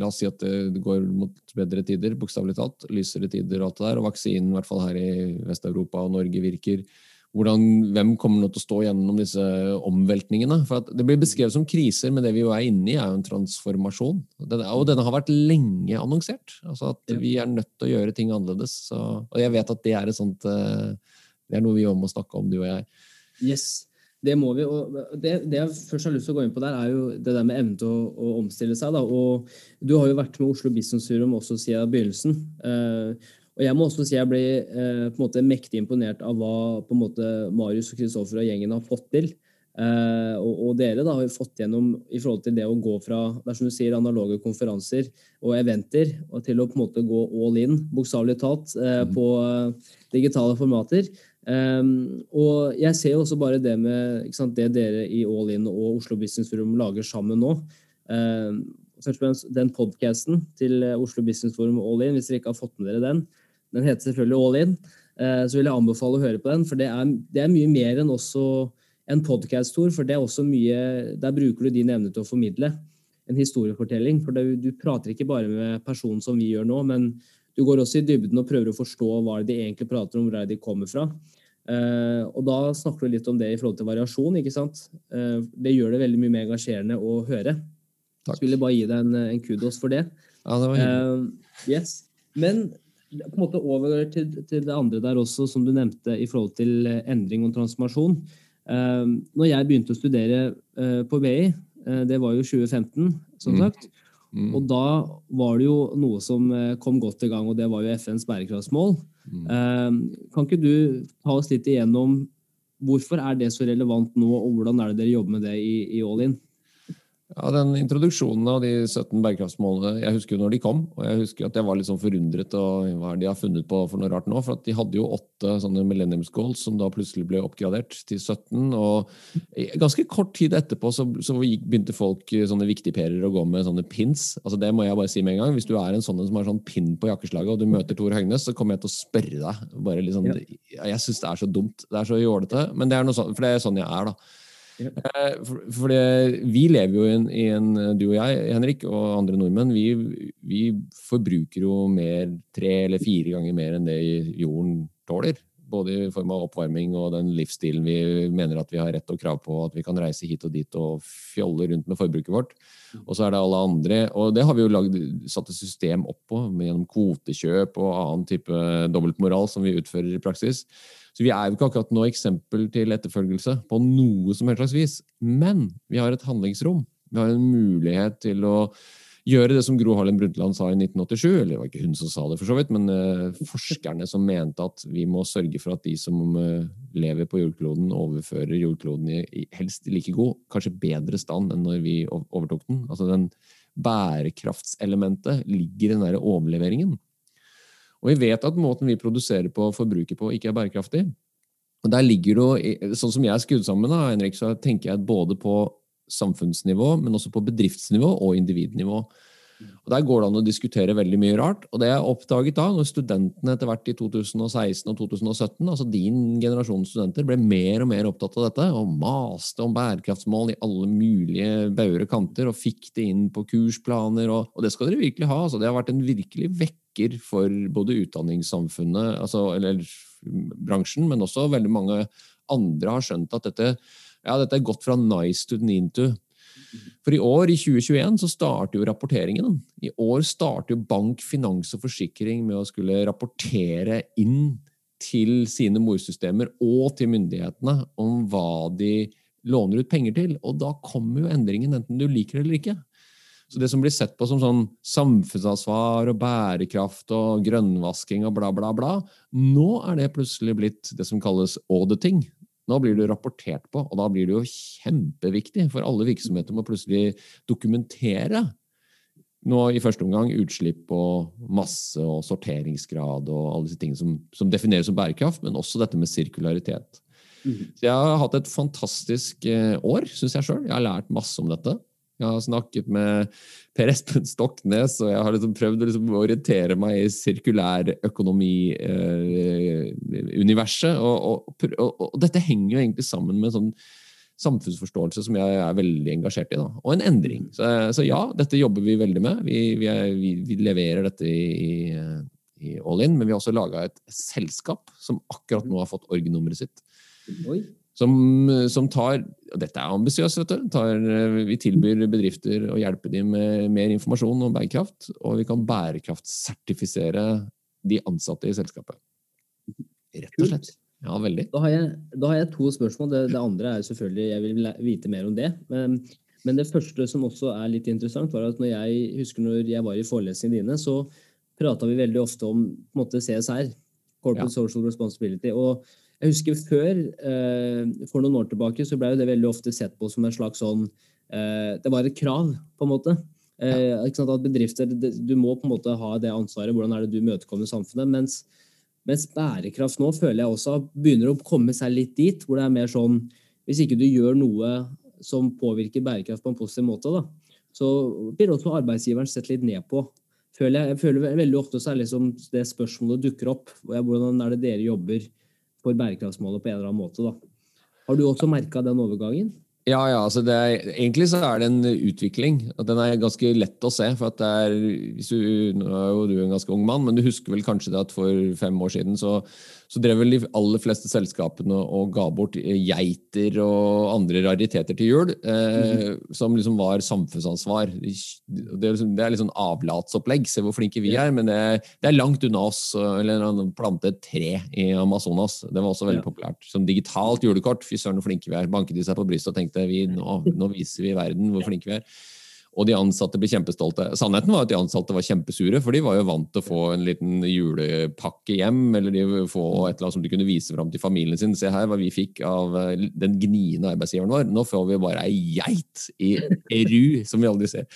Speaker 3: La oss si at det går mot bedre tider, bokstavelig talt. Lysere tider og alt det der. Og vaksinen, i hvert fall her i Vest-Europa og Norge, virker hvordan, hvem kommer nå til å stå gjennom disse omveltningene? For Det blir beskrevet som kriser, men det vi jo er inne i, er jo en transformasjon. og denne har vært lenge annonsert. altså At vi er nødt til å gjøre ting annerledes. Så, og jeg vet at det er, sånt, eh, det er noe vi òg må snakke om, du og jeg.
Speaker 1: Yes, det må vi. og det, det, jeg først har lyst til å gå inn på der, er jo det der med evnen til å, å, omstille seg. Da. og Du har jo vært med Oslo Business Forum også siden begynnelsen. Eh, og jeg må også si jeg ble eh, på en måte mektig imponert av hva på en måte Marius og Kristoffer og gjengen har fått til. Eh, og, og, dere da har fått gjennom i forhold til det å gå fra det er som du sier, analoge konferanser og eventer og til å på en måte gå all in, bokstavelig talt, eh, mm. på eh, digitale formater. Um, og jeg ser jo også bare det med sant, det dere i All In og Oslo Business Forum lager sammen nå. Um, den podkasten til Oslo Business Forum All In, hvis dere ikke har fått med dere den, den heter selvfølgelig All In. Eh, så vil jeg anbefale å høre på den, for det er, det er mye mer enn også en podkast-tour. For det er også mye Der bruker du din evne til å formidle en historiefortelling. For det, du prater ikke bare med personen som vi gjør nå, men du går også i dybden og prøver å forstå hva de egentlig prater om, hvor de kommer fra. Uh, og da snakker du litt om det i forhold til variasjon. ikke sant? Uh, det gjør det veldig mye mer engasjerende å høre. Takk. Så vil jeg bare gi deg en, en kudos for det.
Speaker 3: Ja, det var hyggelig. Uh,
Speaker 1: yes. Men på en måte over til, til, det andre der også, som du nevnte i forhold til eh, endring og transformasjon. Uh, når jeg begynte å studere uh, på BI, uh, det var jo 2015, som mm. sagt. Mm. Og da var det jo noe som kom godt i gang, og det var jo FNs bærekraftsmål. Mm. kan ikke du ta oss litt igjennom hvorfor er det så relevant nå, og hvordan er det dere jobber med det i, i All In?
Speaker 3: Ja, den Introduksjonen av de 17 bærekraftsmålene Jeg husker jo når de kom. og jeg husker at jeg var litt sånn forundret og hva er de har funnet på for noe rart nå. For at de hadde jo åtte sånne Millenniums Goals som da plutselig ble oppgradert til 17. Og ganske kort tid etterpå så, så begynte folk sånne viktigperer å gå med sånne pins. Altså Det må jeg bare si med en gang. Hvis du er en sånn som har sånn pin på jakkeslaget, og du møter Tor Høgnes, så kommer jeg til å spørre deg. bare liksom, ja. Jeg syns det er så dumt. Det er så jålete. Men det er noe sånn, for det er sånn jeg er, da. Eh, for, det, vi lever jo i en, i en, du og jeg, Henrik, og andre nordmenn, vi, vi, forbruker jo mer, tre eller fire ganger mer enn det jorden tåler. Både i form av oppvarming og den livsstilen vi mener at vi har rett og krav på. At vi kan reise hit og dit og fjolle rundt med forbruket vårt. Og så er det alle andre. Og det har vi jo lagd, satt et system opp på gjennom kvotekjøp og annen type dobbeltmoral som vi utfører i praksis. Så vi er jo ikke akkurat noe eksempel til etterfølgelse på noe som helst slags vis. Men vi har et handlingsrom. Vi har en mulighet til å gjøre det som Gro Harlem Brundtland sa i 1987. Eller det var ikke hun som sa det, for så vidt, men uh, forskerne som mente at vi må sørge for at de som uh, lever på jordkloden, overfører jordkloden i helst like god, kanskje bedre stand enn når vi overtok den. Altså den Bærekraftselementet ligger i den der overleveringen. Og vi vet at måten vi produserer på og forbruker på, ikke er bærekraftig. Og der ligger det, Sånn som jeg er skrudd sammen, da, Henrik, så tenker jeg både på samfunnsnivå, men også på bedriftsnivå og individnivå. Og Der går det an å diskutere veldig mye rart. Og det jeg oppdaget da, når studentene etter hvert i 2016 og 2017, altså din generasjon studenter, ble mer og mer opptatt av dette og maste om bærekraftsmål i alle mulige bauger kanter og fikk det inn på kursplaner, og, og det skal dere virkelig ha. altså Det har vært en virkelig vekker for både utdanningssamfunnet, altså, eller bransjen, men også veldig mange andre har skjønt at dette, ja, dette er gått fra nice to need to. For i år, i 2021, så starter jo rapporteringen. I år starter jo bank, finans og forsikring med å skulle rapportere inn til sine morsystemer og til myndighetene om hva de låner ut penger til. Og da kommer jo endringen, enten du liker det eller ikke. Så det som blir sett på som sånn samfunnsansvar og bærekraft og grønnvasking og bla, bla, bla, nå er det plutselig blitt det som kalles auditing. Nå blir det rapportert på, og da blir det jo kjempeviktig, for alle virksomheter må plutselig dokumentere nå i første omgang utslipp og masse og sorteringsgrad og alle disse tingene som, som defineres som bærekraft, men også dette med sirkularitet. Mm. Så jeg har hatt et fantastisk eh, år, syns jeg sjøl. Jeg har lært masse om dette. Jeg har snakket med Per Espen Stoknes, og jeg har liksom prøvd å liksom orientere meg i sirkulærøkonomiuniverset. Eh, og, og, og, og, dette henger jo egentlig sammen med sånn samfunnsforståelse som jeg er veldig engasjert i. Da. Og en endring. Så, så, ja, dette jobber vi veldig med. Vi, vi, er, vi, vi leverer dette i, i All In, men vi har også laga et selskap som akkurat nå har fått org-nummeret sitt. Oi. Som, som, tar og Dette er ambisiøst. Vi tilbyr bedrifter å hjelpe dem med mer informasjon om bærekraft. Og vi kan bærekraftsertifisere de ansatte i selskapet. Rett og slett. Ja, veldig.
Speaker 1: Da har jeg, da har jeg to spørsmål. Det, det, andre er selvfølgelig Jeg vil vite mer om det. Men, men, det første som også er litt interessant, var at når jeg husker når jeg var i forelesningene dine, så prata vi veldig ofte om på en måte CSR. Corporate ja. Social Responsibility. Og jeg husker før, eh, for noen år tilbake, så ble det veldig ofte sett på som en slags sånn eh, Det var et krav, på en måte. Eh, ja. At bedrifter, Du må på en måte ha det ansvaret. Hvordan er det du møtekommer samfunnet? Mens, mens bærekraft nå føler jeg også begynner å komme seg litt dit, hvor det er mer sånn Hvis ikke du gjør noe som påvirker bærekraft på en positiv måte, da, så blir også arbeidsgiveren sett litt ned på. Føler jeg, jeg føler Veldig ofte så er liksom det spørsmålet dukker opp. Hvordan er det dere jobber for bærekraftsmålet på en eller annen måte. Da. Har du også merka den overgangen?
Speaker 3: Ja, ja altså er, egentlig så er det en utvikling. og Den er ganske lett å se. for at det er, du, Nå er jo du en ganske ung mann, men du husker vel kanskje det at for fem år siden så så drev vel de aller fleste selskapene og ga bort geiter og andre rariteter til jul, eh, mm. som liksom var samfunnsansvar. Det er liksom, det er sånn avlatsopplegg. Se hvor flinke vi er, men det, det er langt unna oss. Eller plante et tre i Amazonas. Det var også veldig ja. populært. Som digitalt julekort. Fy søren, hvor flinke vi er. Banket de seg på brystet og tenkte vi, nå, nå viser vi verden hvor flinke vi er og de ansatte blir kjempestolte. Sannheten var at de ansatte var kjempesure, for de var jo vant til å få en liten julepakke hjem, eller de få et eller annet som de kunne vise fram til familien sin. Se her hva vi fikk av eh, den gniende arbeidsgiveren vår. Nå får vi bare ei geit i Eru, som vi aldri ser.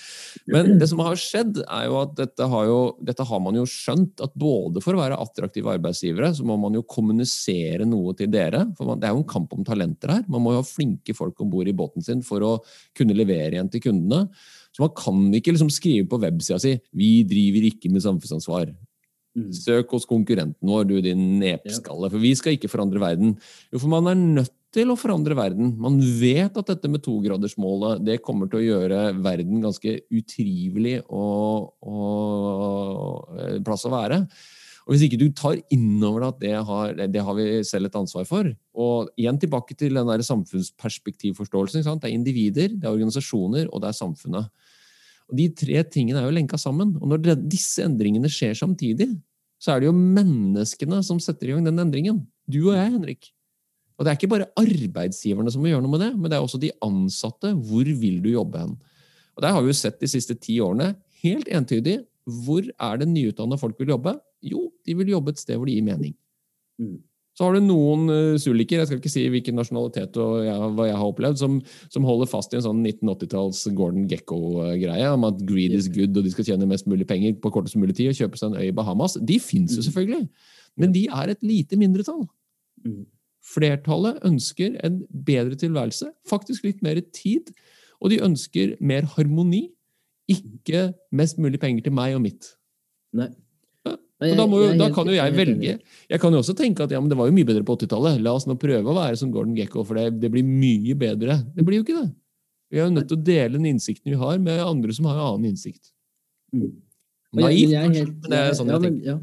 Speaker 3: Men det som har skjedd, er jo at dette har, jo, dette har man jo skjønt, at både for å være attraktive arbeidsgivere, så må man jo kommunisere noe til dere. For man, det er jo en kamp om talenter her. Man må jo ha flinke folk om bord i båten sin for å kunne levere igjen til kundene. Så man kan ikke liksom skrive på websida si 'Vi driver ikke med samfunnsansvar'. Mm. Søk hos konkurrenten vår, du din nepskalle, for vi skal ikke forandre verden. Jo, for man er nødt til å forandre verden. Man vet at dette med togradersmålet det kommer til å gjøre verden ganske utrivelig og, og eh, plass å være. Og Hvis ikke du tar inn over deg at det har, det har, vi selv et ansvar for Og igjen tilbake til den der samfunnsperspektivforståelsen. Det er individer, det er organisasjoner og det er samfunnet. Og De tre tingene er jo lenka sammen. Og Når disse endringene skjer samtidig, så er det jo menneskene som setter i gang den endringen. Du og jeg, Henrik. Og det er ikke bare arbeidsgiverne som må gjøre noe med det, men det er også de ansatte. Hvor vil du jobbe hen? Og Der har vi jo sett de siste ti årene helt entydig hvor er det nyutdanna folk vil jobbe. Jo, de vil jobbe et sted hvor det gir mening. Mm. Så har du noen uh, suliker, jeg skal ikke si hvilken nasjonalitet og jeg, hva jeg har opplevd, som, som, holder fast i en sånn 1980-talls Gordon Gekko-greie om at greed is good, og de skal tjene mest mulig penger på kortest mulig tid og kjøpe seg en øy i Bahamas. De fins jo mm. selvfølgelig, men de er et lite mindretall. Mm. Flertallet ønsker en bedre tilværelse, faktisk litt mer tid, og de ønsker mer harmoni, ikke mest mulig penger til meg og mitt.
Speaker 1: Nei.
Speaker 3: Og da, jo, da, kan jo jeg velge. Jeg kan jo også tenke at ja, det var jo mye bedre på 80-tallet. La oss nå prøve å være som Gordon Gekko, for det, det, blir mye bedre. Det blir jo ikke det. Vi er jo nødt til å dele den innsikten vi har, med andre som har en annen innsikt.
Speaker 1: Naivt, kanskje, men det er sånn jeg tenker.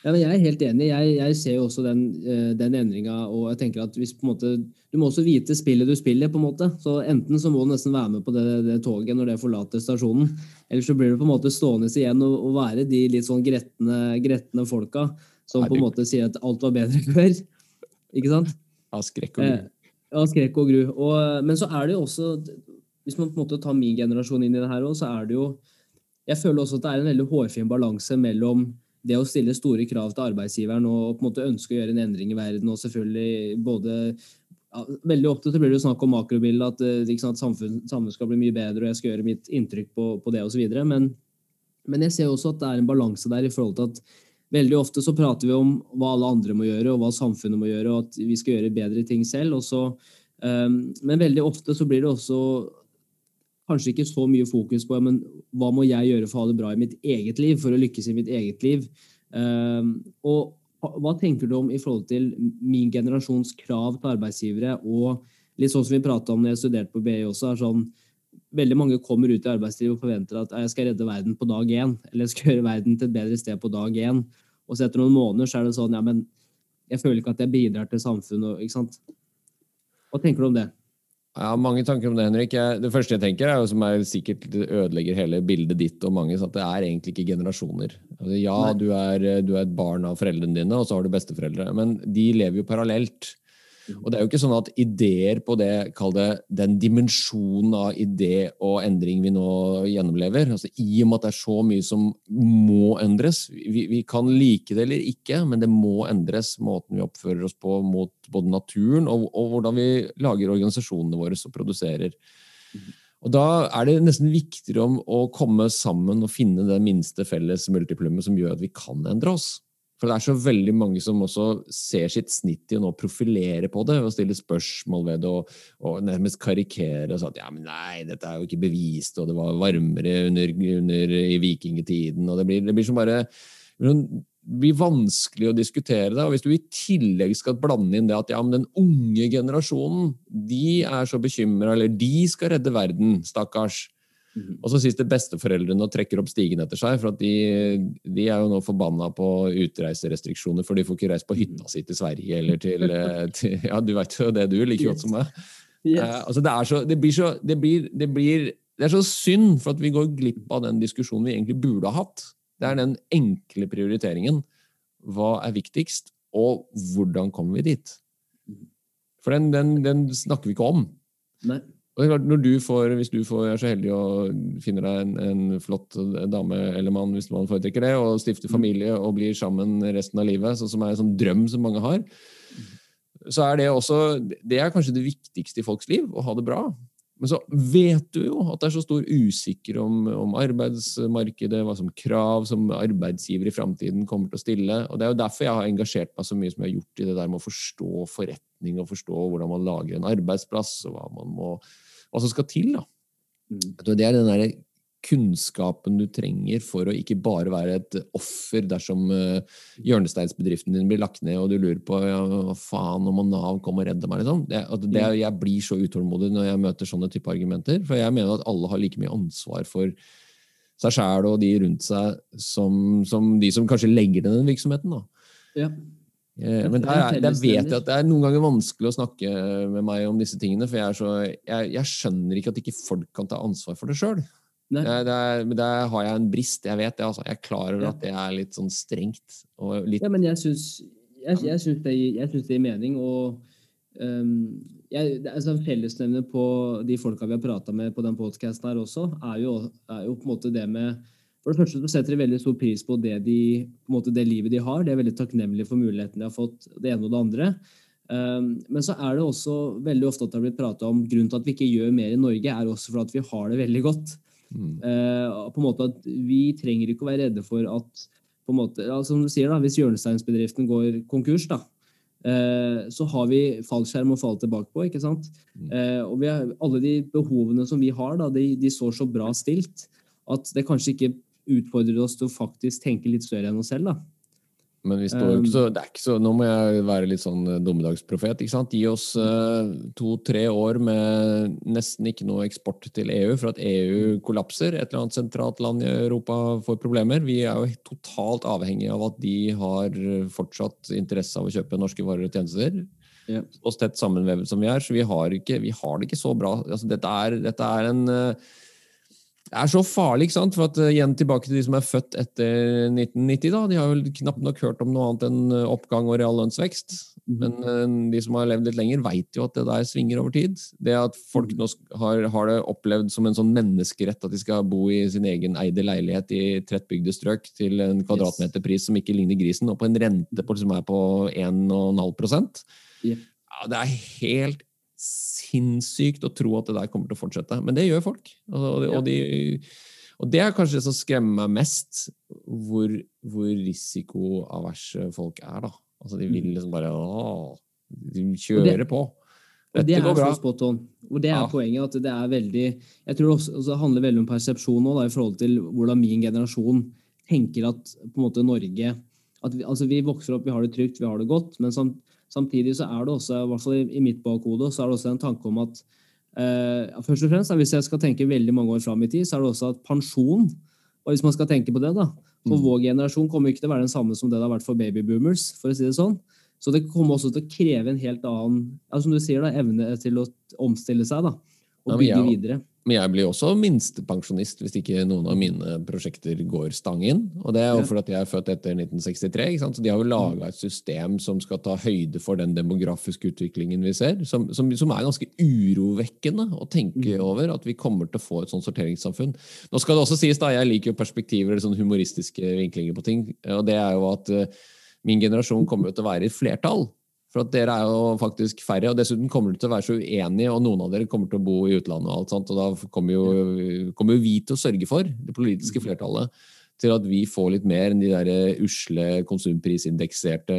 Speaker 1: Ja, men jeg er helt enig. Jeg, jeg ser jo også den, uh, den endringa. Og jeg tenker at hvis på en måte, Du må også vite spillet du spiller. på en måte. Så Enten så må du nesten være med på det, det toget når det forlater stasjonen. Eller så blir du på en måte stående igjen og, og være de litt sånn gretne, gretne folka som på en måte sier at alt var bedre før. Ikke sant?
Speaker 3: Av skrekk og gru.
Speaker 1: Ja, skrekk og gru. Og, men så er det jo også hvis man på en måte tar min generasjon inn i det her òg, så er det jo Jeg føler også at det er en veldig hårfin balanse mellom det å stille store krav til arbeidsgiveren og på en måte ønske å gjøre en endring i verden, og selvfølgelig både ja, Veldig ofte så blir det jo snakk om makrobildet, at eh, sant, samfunn, samfunnet skal bli mye bedre, og jeg skal gjøre mitt inntrykk på, på det osv. Men, men jeg ser også at det er en balanse der i forhold til at veldig ofte så prater vi om hva alle andre må gjøre, og hva samfunnet må gjøre, og at vi skal gjøre bedre ting selv. og Um, men veldig ofte så blir det også kanskje ikke så mye fokus på men hva må jeg gjøre for å ha det bra i mitt eget liv, for å lykkes i mitt eget liv. Um, og hva tenker du om i forhold til min generasjons krav til arbeidsgivere, og litt sånn som vi prata om når jeg studerte på BI også, er sånn Veldig mange kommer ut i arbeidslivet og forventer at jeg skal redde verden på dag én, eller jeg skal gjøre verden til et bedre sted på dag én. Og så etter noen måneder så er det sånn ja, men jeg føler ikke at jeg bidrar til samfunnet. ikke sant? Hva tenker du om det?
Speaker 3: Jeg har mange tanker om det, Henrik. Jeg, det første jeg tenker, er jo som er sikkert ødelegger hele bildet ditt og mange, at det er egentlig ikke generasjoner. Altså, ja, du er, du er, et barn av foreldrene dine, og så har du besteforeldre, men de lever jo parallelt. Og det er jo ikke sånn at ideer på det, kall det den dimensjonen av idé og endring vi nå gjennomlever, altså i og med at det er så mye som må endres vi, vi, kan like det eller ikke, men det må endres, måten vi oppfører oss på mot både naturen og, og hvordan vi lager organisasjonene våre og produserer. Og Da er det nesten viktigere om å komme sammen og finne det minste felles multiplummet som gjør at vi kan endre oss. For det er så veldig mange som også ser sitt snitt i å profilere på det og stille spørsmål ved det og, og nærmest karikere og sånn at ja, men nei, dette er jo ikke bevist, og det var varmere under, under i vikingtiden, og det blir, det blir som bare det blir vanskelig å diskutere det. Og hvis du i tillegg skal blande inn det at ja, den unge generasjonen, de er så bekymra, eller de skal redde verden, stakkars. Og så sitter besteforeldrene og trekker opp stigen etter seg, for de, de, er jo nå forbanna på utreiserestriksjoner, for de får ikke reist på hytta si til Sverige eller til, eh, til Ja, du veit jo det, du, like godt som meg. Yes. Altså det, så, det, blir så, det, blir, det, blir, det er så synd for at vi går glipp av den diskusjonen vi egentlig burde ha hatt. Det er den enkle prioriteringen. Hva er viktigst, og hvordan kommer vi dit? For den, den, den snakker vi ikke om.
Speaker 1: Nei.
Speaker 3: Og det er klart, når du får, Hvis du får, er så heldig og finner deg en, en, flott dame eller mann, hvis man foretrekker det, og stifter mm. familie og blir sammen resten av livet, sånn som er en sånn drøm som mange har, så er det også Det er kanskje det viktigste i folks liv, å ha det bra. Men så vet du jo at det er så stor usikker om, om arbeidsmarkedet, hva som krav som arbeidsgiver i framtiden kommer til å stille. Og Det er jo derfor jeg har engasjert meg så mye som jeg har gjort i det der med å forstå forretning og forstå hvordan man lager en arbeidsplass, og hva, man må, hva som skal til. da. Mm. Det er den der kunnskapen du trenger for å ikke bare være et offer dersom uh, hjørnesteinsbedriften din blir lagt ned og du lurer på ja, hva faen om Nav kommer og redder meg. Liksom. Det, det, mm. jeg blir så utålmodig når jeg møter sånne type argumenter. For jeg mener at alle har like mye ansvar for seg sjæl og de rundt seg som, som, de som kanskje legger ned den virksomheten. Da.
Speaker 1: Ja.
Speaker 3: Eh, men der, der, vet jeg at det er noen ganger vanskelig å snakke med meg om disse tingene. For jeg, så, jeg, jeg skjønner ikke at ikke folk kan ta ansvar for det sjøl. Er, der har jeg en brist. Jeg vet det. altså. Jeg er klar over at det er litt sånn strengt. Litt...
Speaker 1: Ja, men jeg syns, jeg, jeg syns, det, det, gir mening. Og um, jeg, altså, fellesnevner på de folka vi har prata med på den podkasten her også, er jo, er jo, på en måte det med For det første så setter de veldig stor pris på det, de, på måte, det livet de har. De er veldig takknemlige for muligheten de har fått, det ene og det andre. Um, men så er det også veldig ofte at det har blitt prata om grunnen til at vi ikke gjør mer i Norge, er også for at vi har det veldig godt. Mm. Uh, på en måte at Vi trenger ikke å være redde for at på en måte, ja, som du sier da, Hvis hjørnesteinsbedriften går konkurs, da, uh, så har vi fallskjerm å falle tilbake på. ikke sant? Mm. Og vi har, Alle de behovene som vi har, da, de, de står så bra stilt at det kanskje ikke utfordrer oss til å faktisk tenke litt større enn oss selv. da.
Speaker 3: Men vi står jo ikke så, det er ikke så Nå må jeg være litt sånn eh, dommedagsprofet. ikke sant? Gi oss uh, to-tre år med nesten ikke noe eksport til EU for at EU kollapser. Et eller annet sentralt land i Europa får problemer. Vi er jo totalt avhengig av at de har fortsatt interesse av å kjøpe norske varer og tjenester. Ja. Oss tett sammenvevet som vi er. Så vi har, ikke, vi har det ikke så bra. Altså, dette, er, dette er en uh, det er så farlig, ikke sant? For at, uh, igjen tilbake til de som er født etter 1990. da, De har jo knapt nok hørt om noe annet enn eh, oppgang og reallønnsvekst. Men eh, de som har levd litt lenger, veit jo at det der svinger over tid. Det at folk nå har, har det opplevd som en sånn menneskerett at de skal bo i sin egen eide leilighet i tettbygde strøk til en kvadratmeterpris som ikke ligner grisen, og på en rente på, som er på 1,5
Speaker 1: Jep.
Speaker 3: ja, Det er helt sinnssykt å tro at det der kommer til å fortsette. Men det gjør folk. Og, og, de, og det er kanskje det som skremmer meg mest, hvor, hvor risikoaverse folk er. da. Altså, De vil liksom bare å, De kjører på.
Speaker 1: Og det
Speaker 3: går bra.
Speaker 1: Og det er
Speaker 3: Ja.
Speaker 1: poenget. at det er veldig, Jeg tror også, også det handler veldig om persepsjon nå, da, i forhold til hvordan min generasjon tenker at på en måte Norge at vi, altså vi vokser opp, vi har det trygt, vi har det godt, men sam, samtidig så er det også, i hvert fall i, mitt bakhode, så er det også en tanke om at eh, først og fremst, Hvis jeg skal tenke veldig mange år fram i tid, så er det også at pensjon og Hvis man skal tenke på det, da For
Speaker 3: Mm.
Speaker 1: vår generasjon kommer ikke til å være den samme som det det har vært for babyboomers. for å si det sånn. Så det kommer også til å kreve en helt annen ja, som du sier da, evne til å omstille seg da, og
Speaker 3: Ja,
Speaker 1: bygge
Speaker 3: jeg-
Speaker 1: videre.
Speaker 3: Men jeg blir også minstepensjonist hvis ikke noen av mine prosjekter går stang inn. Og det er jo fordi jeg er født etter 1963. ikke sant? Så de har jo laga et system som skal ta høyde for den demografiske utviklingen vi ser, som, som, som er ganske urovekkende å tenke
Speaker 1: Mm.
Speaker 3: over. At vi kommer til å få et sånt sorteringssamfunn. Nå skal det også sies, da, jeg liker jo perspektiver eller sånn humoristiske vinklinger på ting. Og det er jo at eh, min generasjon kommer til å være i flertall. For at dere er jo faktisk færre, og dessuten kommer dere til å være så uenige, og noen av dere kommer til å bo i utlandet, og alt sånt, og da kommer jo, kommer jo vi til å sørge for, det politiske flertallet, til at vi får litt mer enn de der eh, usle konsumprisindekserte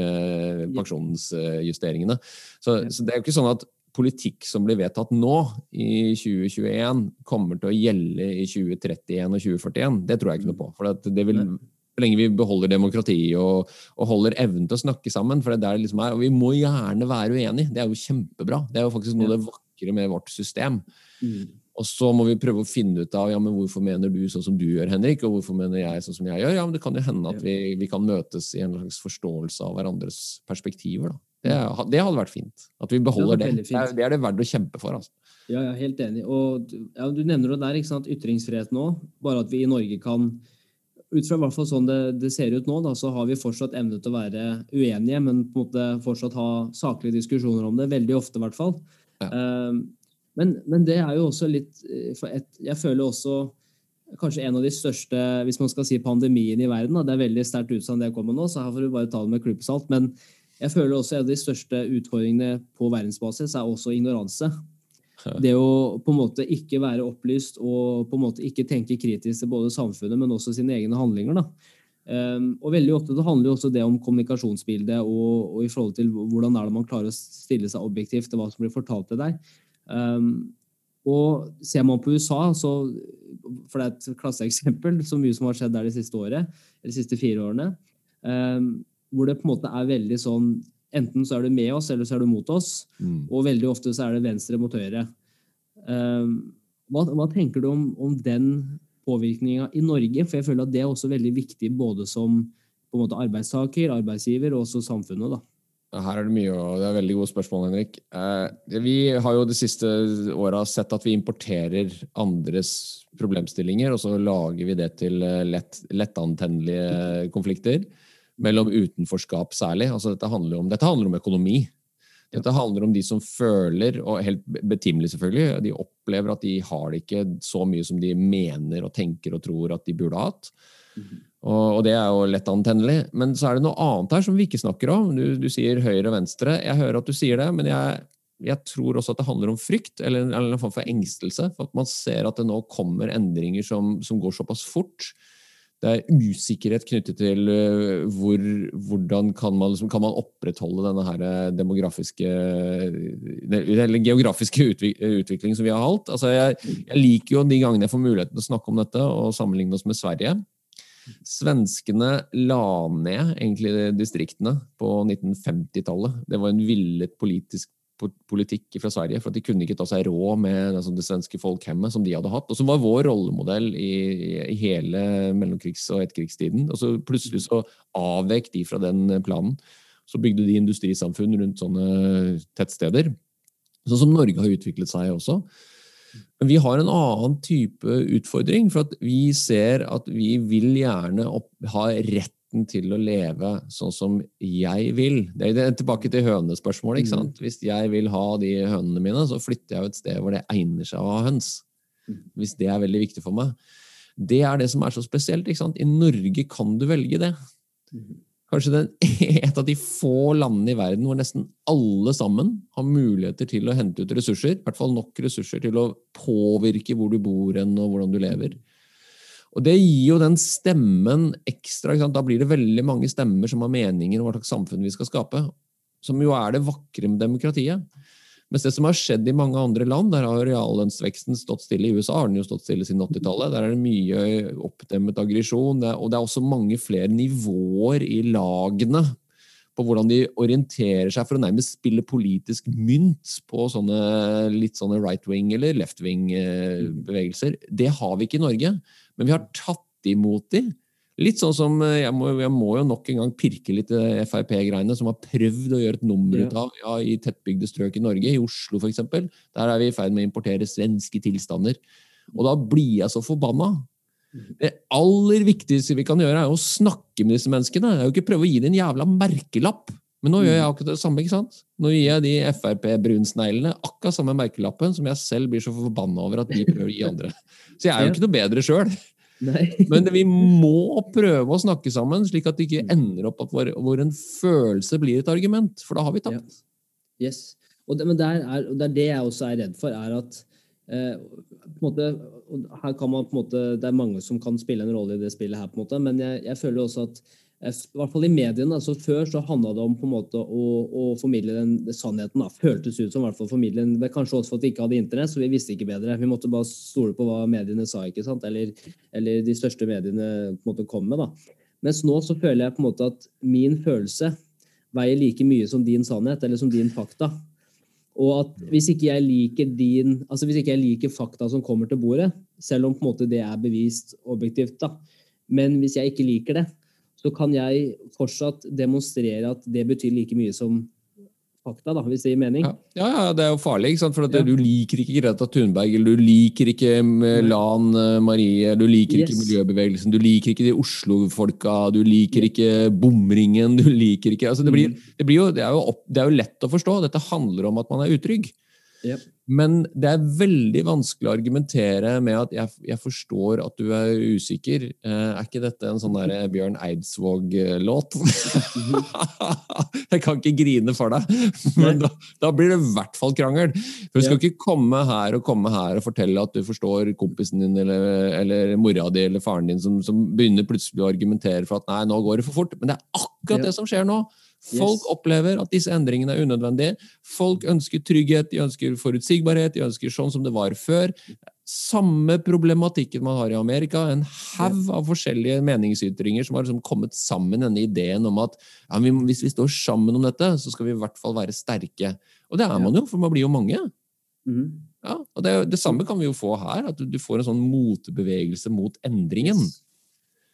Speaker 3: pensjonsjusteringene. Så, så det er jo ikke sånn at politikk som blir vedtatt nå, i 2021, kommer til å gjelde i 2031 og 2041. Det tror jeg ikke noe på. For at det vil. Så lenge vi beholder demokrati og, og holder evnen til å snakke sammen. for det er der det liksom er, Og vi må gjerne være uenige. Det er jo kjempebra. Det er jo faktisk noe av det vakre med vårt system.
Speaker 1: Mm.
Speaker 3: Og så må vi prøve å finne ut av ja, men hvorfor mener du sånn som du gjør, Henrik, og hvorfor mener jeg sånn som jeg gjør. Ja, men Det kan jo hende at vi, vi kan møtes i en slags forståelse av hverandres perspektiver. da. Det, det hadde vært fint. At vi beholder
Speaker 1: Det
Speaker 3: det. Det er, det er det verdt å kjempe for. altså.
Speaker 1: Ja, ja, helt enig. Og ja, du nevner det der, ikke sant? ytringsfrihet nå. Bare at vi i Norge kan ut fra i hvert fall sånn det, det ser ut nå, da, så har vi fortsatt evne til å være uenige, men på en måte fortsatt ha saklige diskusjoner om det. Veldig ofte, i hvert fall.
Speaker 3: Ja.
Speaker 1: Uh, men, men det er jo også litt eh, for et, Jeg føler også kanskje en av de største hvis man skal si pandemien i verden. Da. Det er veldig sterkt utsagn det kommer nå, så her får du bare ta det med klypesalt. Men jeg føler også en av de største utfordringene på verdensbasis er også ignoranse. Det å på en måte ikke være opplyst og på en måte ikke tenke kritisk til både samfunnet, men også sine egne handlinger. Da. Um, og veldig ofte det handler jo også det om kommunikasjonsbildet og, og i forhold til hvordan er det man klarer å stille seg objektivt til hva som blir fortalt til deg. Um, og ser man på USA, så, for det er et klasseeksempel, så mye som har skjedd der de siste året, de siste fire årene, um, hvor det på en måte er veldig sånn Enten så er du med oss, eller så er du mot oss. Og veldig ofte så er det venstre mot høyre. Um, hva, hva tenker du om, om den påvirkninga i Norge? For jeg føler at det er også veldig viktig både som på en måte arbeidstaker, arbeidsgiver og også samfunnet. da.
Speaker 3: Her er det mye, og det er veldig gode spørsmål, Henrik. Eh, vi har jo de siste åra sett at vi importerer andres problemstillinger, og så lager vi det til eh, lett, lettantennelige konflikter. Mellom utenforskap særlig. Altså, dette, handler om, dette handler om økonomi. Dette handler om de som føler, og helt betimelig selvfølgelig, de opplever at de har det ikke så mye som de mener og tenker og tror at de burde hatt. Og, og det er jo lett antennelig. Men så er det noe annet her som vi ikke snakker om. Du, du sier høyre og venstre. Jeg hører at du sier det, men jeg, jeg tror også at det handler om frykt, eller, en- eller en form for engstelse. For at man ser at det nå kommer endringer som, som går såpass fort. Det er usikkerhet knyttet til øh, hvor, hvordan kan man, liksom, kan man opprettholde denne her eh, demografiske Eller geografiske utvik, utviklingen som vi har hatt. Altså jeg, jeg liker jo de gangene jeg får muligheten til å snakke om dette og sammenligne oss med Sverige. Svenskene la ned egentlig distriktene på 1950-tallet. Det var en villet politisk po- politikk fra Sverige, for at de kunne ikke ta seg råd med altså, det svenske folkhemmet som de hadde hatt, og som var vår rollemodell i, i hele mellomkrigs- og etterkrigstiden. Og så plutselig så avvek de fra den planen. Så bygde de industrisamfunn rundt sånne tettsteder. Sånn som Norge har utviklet seg også. Men vi har en annen type utfordring, for at vi ser at vi vil gjerne opp, ha rett retten til å leve sånn som jeg vil. Det er det er tilbake til hønespørsmålet. ikke sant? Hvis jeg vil ha de hønene mine, så flytter jeg jo et sted hvor det egner seg å ha høns. Hvis det er veldig viktig for meg. Det er det som er så spesielt. ikke sant? I Norge kan du velge det. Kanskje den, et av de få landene i verden hvor nesten alle sammen har muligheter til å hente ut ressurser. I hvert fall nok ressurser til å påvirke hvor du bor hen og hvordan du lever. Og det gir jo den stemmen ekstra. Da blir det veldig mange stemmer som har meninger om hva slags samfunn vi skal skape. Som jo er det vakre med demokratiet. Mens det som har skjedd i mange andre land, der har reallønnsveksten stått stille. I USA har den jo stått stille siden 80-tallet. Der er det mye oppdemmet aggresjon. Og det er også mange flere nivåer i lagene på hvordan de orienterer seg for å nærmest spille politisk mynt på sånne litt sånne right wing eller left wing-bevegelser. Det har vi ikke i Norge, men vi har tatt imot de. Litt sånn som eh, Jeg må, jeg må jo nok en gang pirke litt i Frp-greiene, som har prøvd å gjøre et nummer ut av ja, i tettbygde strøk i Norge, i Oslo f.eks. Der er vi i ferd med å importere svenske tilstander. Og da blir jeg så forbanna. Det aller viktigste vi kan gjøre, er å snakke med disse menneskene. Det er jo ikke prøve å gi dem en jævla merkelapp. Men nå gjør jeg akkurat det samme. ikke sant? Nå gir jeg de Frp-brunsneglene akkurat samme merkelappen som jeg selv blir så forbanna over at de prøver å gi andre. Så jeg er jo ikke noe bedre sjøl. Men vi må prøve å snakke sammen, slik at det ikke ender opp at vår, hvor en følelse blir et argument. For da har vi tapt.
Speaker 1: Yes. Og det, men der er, det er det jeg også er redd for, er at eh, på en måte, her kan man på en måte, Det er mange som kan spille en rolle i det spillet, her, på en måte, men jeg, jeg føler også at i hvert fall i mediene, altså Før så handla det om på en måte å, å formidle den, sannheten. da, Føltes ut som hvert fall formidle den, Kanskje også for at vi ikke hadde internett, så vi visste ikke bedre. Vi måtte bare stole på hva mediene sa, ikke sant? Eller, eller de største mediene på en måte kom med. da. Mens nå så føler jeg på en måte at min følelse veier like mye som din sannhet eller som din fakta. Og at hvis ikke jeg liker din, altså hvis ikke jeg liker fakta som kommer til bordet, selv om på en måte det er bevist objektivt, da, men hvis jeg ikke liker det, så kan jeg fortsatt demonstrere at det betyr like mye som fakta, da, hvis det gir mening.
Speaker 3: Ja, ja, ja, det er jo farlig, ikke sant? for
Speaker 1: Ja.
Speaker 3: du liker ikke Greta Thunberg, eller du liker ikke eh, Lan eh, Marie, du liker ikke miljøbevegelsen, du liker ikke de Oslo-folka, du liker ikke bomringen, du liker ikke altså det, blir, det, blir jo, det, er jo opp, det er jo lett å forstå. Dette handler om at man er utrygg.
Speaker 1: Ja.
Speaker 3: Men det er veldig vanskelig å argumentere med at jeg, jeg forstår at du er usikker. Eh, er ikke dette en sånn der Bjørn Eidsvåg-låt? jeg kan ikke grine for deg, men da, da blir det i hvert fall krangel. For Du skal ikke komme her og komme her og fortelle at du forstår kompisen din eller, eller mora di eller faren din som, som begynner plutselig å argumentere for at nei, nå går det for fort. Men det er akkurat det som skjer nå. Folk
Speaker 1: Yes.
Speaker 3: opplever at disse endringene er unødvendige. Folk ønsker trygghet, de ønsker forutsigbarhet, de ønsker sånn som det var før. Samme problematikken man har i Amerika. En haug av forskjellige meningsytringer som har liksom kommet sammen denne ideen om at ja, vi, hvis vi står sammen om dette, så skal vi i hvert fall være sterke. Og det er man jo, for man blir jo mange.
Speaker 1: Mm.
Speaker 3: Ja, og det, det samme kan vi jo få her, at du, du får en sånn motbevegelse mot endringen.
Speaker 1: Men,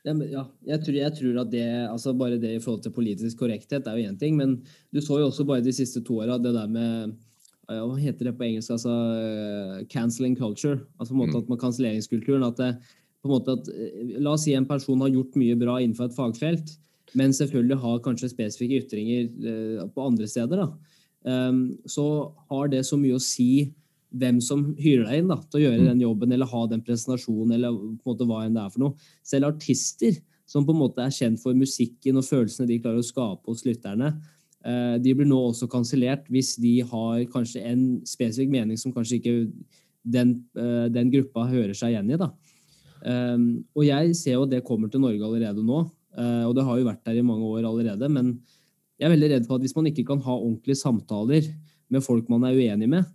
Speaker 1: ja, jeg, tror, jeg tror at det, altså bare det i forhold til politisk korrekthet er jo én ting, men du så jo også bare de siste to åra det der med ja, Hva heter det på engelsk? altså eh, Cancelling culture. altså på en måte at man Kanselleringskulturen. at det, på en måte at, eh, La oss si en person har gjort mye bra innenfor et fagfelt, men selvfølgelig har kanskje spesifikke ytringer eh, på andre steder. da. Um, så har det så mye å si hvem som hyrer deg inn da, til å gjøre den jobben eller ha den presentasjonen. eller på en måte hva enn det er for noe. Selv artister som på en måte er kjent for musikken og følelsene de klarer å skape hos lytterne, eh, de blir nå også kansellert hvis de har kanskje en spesifikk mening som kanskje ikke den, eh, den gruppa hører seg igjen i. da. Um, og jeg ser jo at det kommer til Norge allerede nå, eh, og det har jo vært der i mange år allerede. Men jeg er veldig redd for at hvis man ikke kan ha ordentlige samtaler med folk man er uenig med,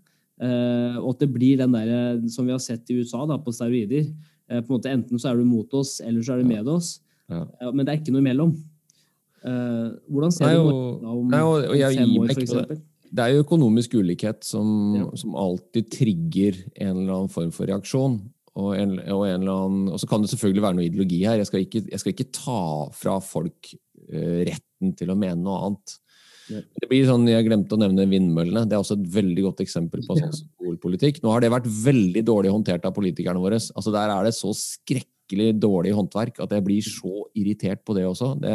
Speaker 1: og at det blir den der som vi har sett i USA da, på steroider eh, på en måte Enten så er du mot oss, eller så er du med oss.
Speaker 3: Ja.
Speaker 1: Eh, Men det er ikke noe imellom. Eh, hvordan ser du Norge om,
Speaker 3: nei, og- og jeg
Speaker 1: fem år,
Speaker 3: på det. er jo økonomisk ulikhet som,
Speaker 1: Ja.
Speaker 3: som alltid trigger en eller annen form for reaksjon. Og, en, og, en eller annen, og så kan det selvfølgelig være noe ideologi her. Jeg skal ikke, jeg skal ikke ta fra folk eh, retten til å mene noe annet. Det blir sånn, Jeg glemte å nevne vindmøllene. Det er også et veldig godt eksempel på sånn symbolpolitikk. Nå har det vært veldig dårlig håndtert av politikerne våre. Altså Der er det så skrekkelig dårlig håndverk at jeg blir så irritert på det også. Det,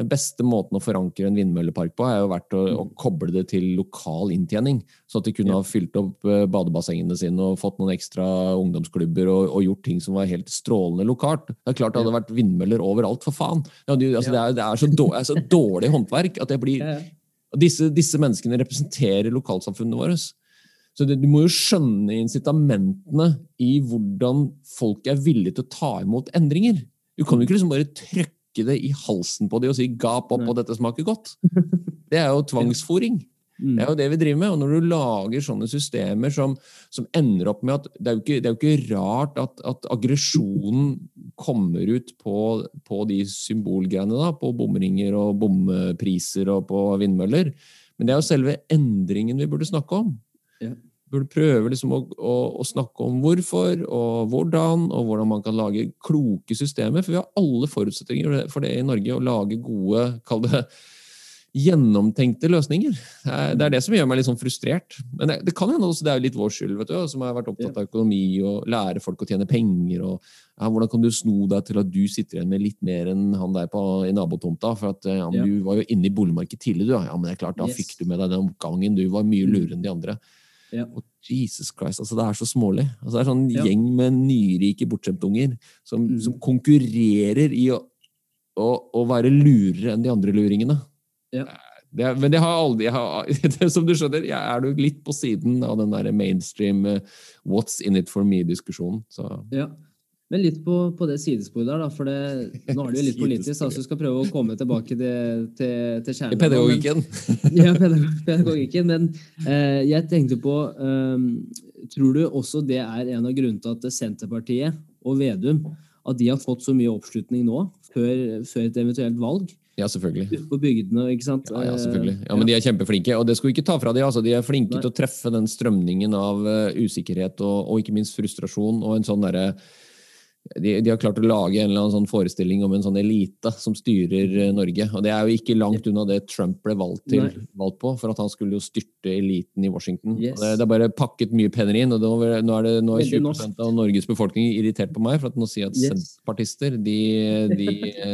Speaker 3: den beste måten å forankre en vindmøllepark på, er jo vært å, å koble det til lokal inntjening. Så at de kunne ha fylt opp eh, badebassengene sine og fått noen ekstra ungdomsklubber og, og gjort ting som var helt strålende lokalt. Det er klart det hadde vært vindmøller overalt, for faen! Ja, det, altså, det, er, det er så dårlig, er så dårlig håndverk at jeg blir
Speaker 1: Ja.
Speaker 3: disse, disse menneskene representerer lokalsamfunnet våre. Så det, Du må jo skjønne incitamentene i hvordan folk er villige til å ta imot endringer. Du kan jo ikke liksom bare trykke det i halsen på dem og si 'gap opp, og dette smaker godt'. Det er jo tvangsfòring.
Speaker 1: Mm.
Speaker 3: Det er jo det vi driver med. Og når du lager sånne systemer som, som ender opp med at Det er jo ikke, det er jo ikke rart at, at aggresjonen kommer ut på, på de symbolgreiene, da, på bomringer og bompriser og på vindmøller. Men det er jo selve endringen vi burde snakke om.
Speaker 1: Ja.
Speaker 3: Burde prøve liksom å, å, å snakke om hvorfor og hvordan, og hvordan man kan lage kloke systemer. For vi har alle forutsetninger for det i Norge, å lage gode, kall det gjennomtenkte løsninger. Det er, det som gjør meg litt sånn frustrert. Men det, det kan hende også det er litt vår skyld, vet du, som har vært opptatt av økonomi og lære folk å tjene penger. og ja, Hvordan kan du sno deg til at du sitter igjen med litt mer enn han der på, i nabotomta? For at ja, men du var jo inne i boligmarkedet tidlig, du. Ja, men det er klart, da
Speaker 1: Yes.
Speaker 3: fikk du med deg den oppgangen. Du var mye
Speaker 1: Mm.
Speaker 3: lurere enn de andre.
Speaker 1: Ja.
Speaker 3: Og Jesus Christ, altså det er så smålig. Altså, det er sånn
Speaker 1: Ja.
Speaker 3: gjeng med nyrike bortskjemtunger som,
Speaker 1: Mm.
Speaker 3: som konkurrerer i å, å, å være lurere enn de andre luringene.
Speaker 1: Ja.
Speaker 3: Det, men det har aldri har, det, Som du skjønner, jeg er jo litt på siden av den der mainstream eh, what's in it for me-diskusjonen.
Speaker 1: Ja. Men litt på, på det sidesporet der, da. For det, nå er det jo litt politisk, altså så vi skal prøve å komme tilbake til, til, til
Speaker 3: i
Speaker 1: pedagogikken.
Speaker 3: pedagogikken
Speaker 1: ja, pedagogikken. Men eh, jeg tenkte på um, Tror du også det er en av grunnene til at Senterpartiet og Vedum at de har fått så mye oppslutning nå, før, før et eventuelt valg,
Speaker 3: Ja, selvfølgelig.
Speaker 1: ute på bygdene? ikke sant?
Speaker 3: Ja, ja, selvfølgelig. Ja, men De er kjempeflinke, og det skal vi ikke ta fra dem. Altså. De er flinke
Speaker 1: Nei.
Speaker 3: til å treffe den strømningen av eh, usikkerhet og, og ikke minst frustrasjon. og en sånn derre de, de har klart å lage en eller annen sånn forestilling om en sånn elite som styrer eh, Norge. og Det er jo ikke langt unna det Trump ble valgt, til, valgt på, for at han skulle jo styrte eliten i Washington.
Speaker 1: Yes.
Speaker 3: Det, det er bare pakket mye penner inn, og nå det, nå er det nå er 20
Speaker 1: norsk.
Speaker 3: av Norges befolkning irritert på meg for at nå sier at
Speaker 1: Yes.
Speaker 3: senterpartister de, de,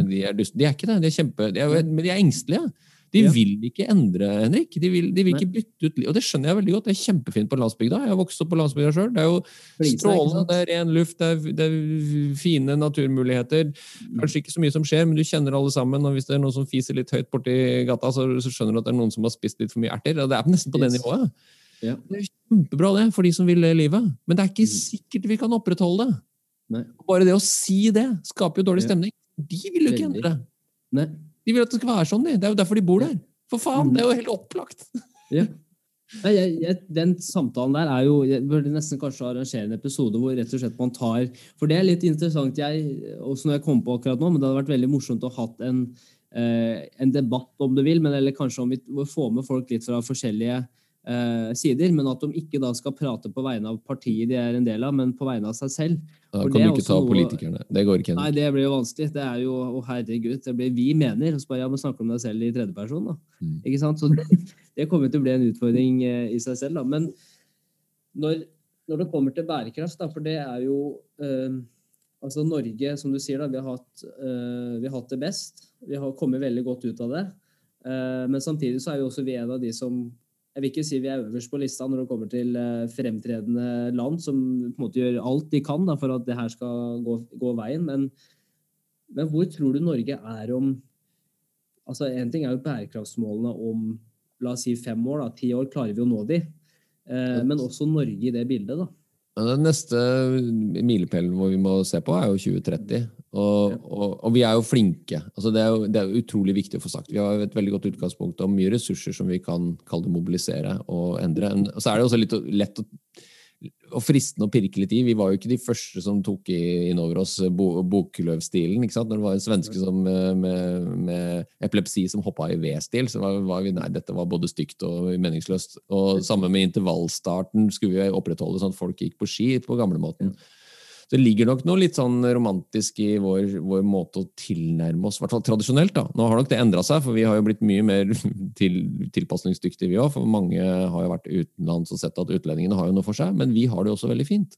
Speaker 3: de er dust. De er ikke det. De er kjempe, de er, men de er engstelige. De
Speaker 1: Ja.
Speaker 3: vil ikke endre, Henrik. De vil, de vil ikke bytte ut Og det skjønner jeg veldig godt. Det er kjempefint på landsbygda. Jeg har vokst opp på landsbygda sjøl. Det er jo strålende, det er ren luft, det er, det er fine naturmuligheter. Kanskje ikke så mye som skjer, men du kjenner alle sammen. Og hvis det er noen som fiser litt høyt borti gata, så, så skjønner du at det er noen som har spist litt for mye erter. Det er nesten på det nivået.
Speaker 1: Ja.
Speaker 3: Det er kjempebra det, for de som vil livet. Men det er ikke
Speaker 1: Mm.
Speaker 3: sikkert vi kan opprettholde det.
Speaker 1: Nei.
Speaker 3: Bare det å si det skaper jo dårlig stemning. De vil jo ikke endre det. De vil at det skal være sånn, de. Det er jo derfor de bor der. For faen, det er jo helt opplagt.
Speaker 1: Ja. Nei, jeg, jeg, den samtalen der er jo Jeg burde nesten kanskje arrangere en episode hvor rett og slett man tar For det er litt interessant, jeg, også når jeg kom på akkurat nå, men det hadde vært veldig morsomt å ha hatt en, eh, en debatt, om du vil, men eller kanskje om vi får med folk litt fra forskjellige sider, men at de ikke da skal prate på vegne av partiet de er en del av, men på vegne av seg selv.
Speaker 3: Da kan du ikke ta
Speaker 1: noe-
Speaker 3: politikerne. Det går ikke.
Speaker 1: Nei, det blir jo vanskelig. Det er jo Å, herregud. Det blir vi mener. Og så bare ja, men snakker om deg selv i tredjeperson, da.
Speaker 3: Mm.
Speaker 1: Ikke sant? Så det, kommer til å bli en utfordring eh, i seg selv, da. Men når, når det kommer til bærekraft, da, for det er jo eh, Altså Norge, som du sier, da, vi har hatt, eh, vi har hatt det best. Vi har kommet veldig godt ut av det. Eh, men samtidig så er jo også vi en av de som jeg vil ikke si vi er øverst på lista når det kommer til eh, fremtredende land som på en måte gjør alt de kan da, for at det her skal gå, gå veien. Men, men hvor tror du Norge er om altså En ting er jo bærekraftsmålene om la oss si fem år. da, Ti år klarer vi å nå de. Eh, men også Norge i det bildet. da.
Speaker 3: Den neste milepælen hvor vi må se på, er jo 2030. Og, og, og vi er jo flinke. Altså det, er jo, det er utrolig viktig å få sagt. Vi har et veldig godt utgangspunkt og mye ressurser som vi kan kalle mobilisere og endre. Og så er det også litt lett å og fristende å pirke litt i. Vi var jo ikke de første som tok innover inn over oss bo, sant? Når det var en svenske som, eh, med, med epilepsi som hoppa i V-stil, så var, var vi nei, dette var både stygt og meningsløst. Og samme med intervallstarten skulle vi opprettholde sånn at folk gikk på ski på gamlemåten. Så det ligger nok noe litt sånn romantisk i vår, vår måte å tilnærme oss, i hvert fall tradisjonelt. da. Nå har nok det endra seg, for vi har jo blitt mye mer til, tilpasningsdyktige, vi òg. For mange har jo vært utenlands og sett at utlendingene har jo noe for seg, men vi har det jo også veldig fint.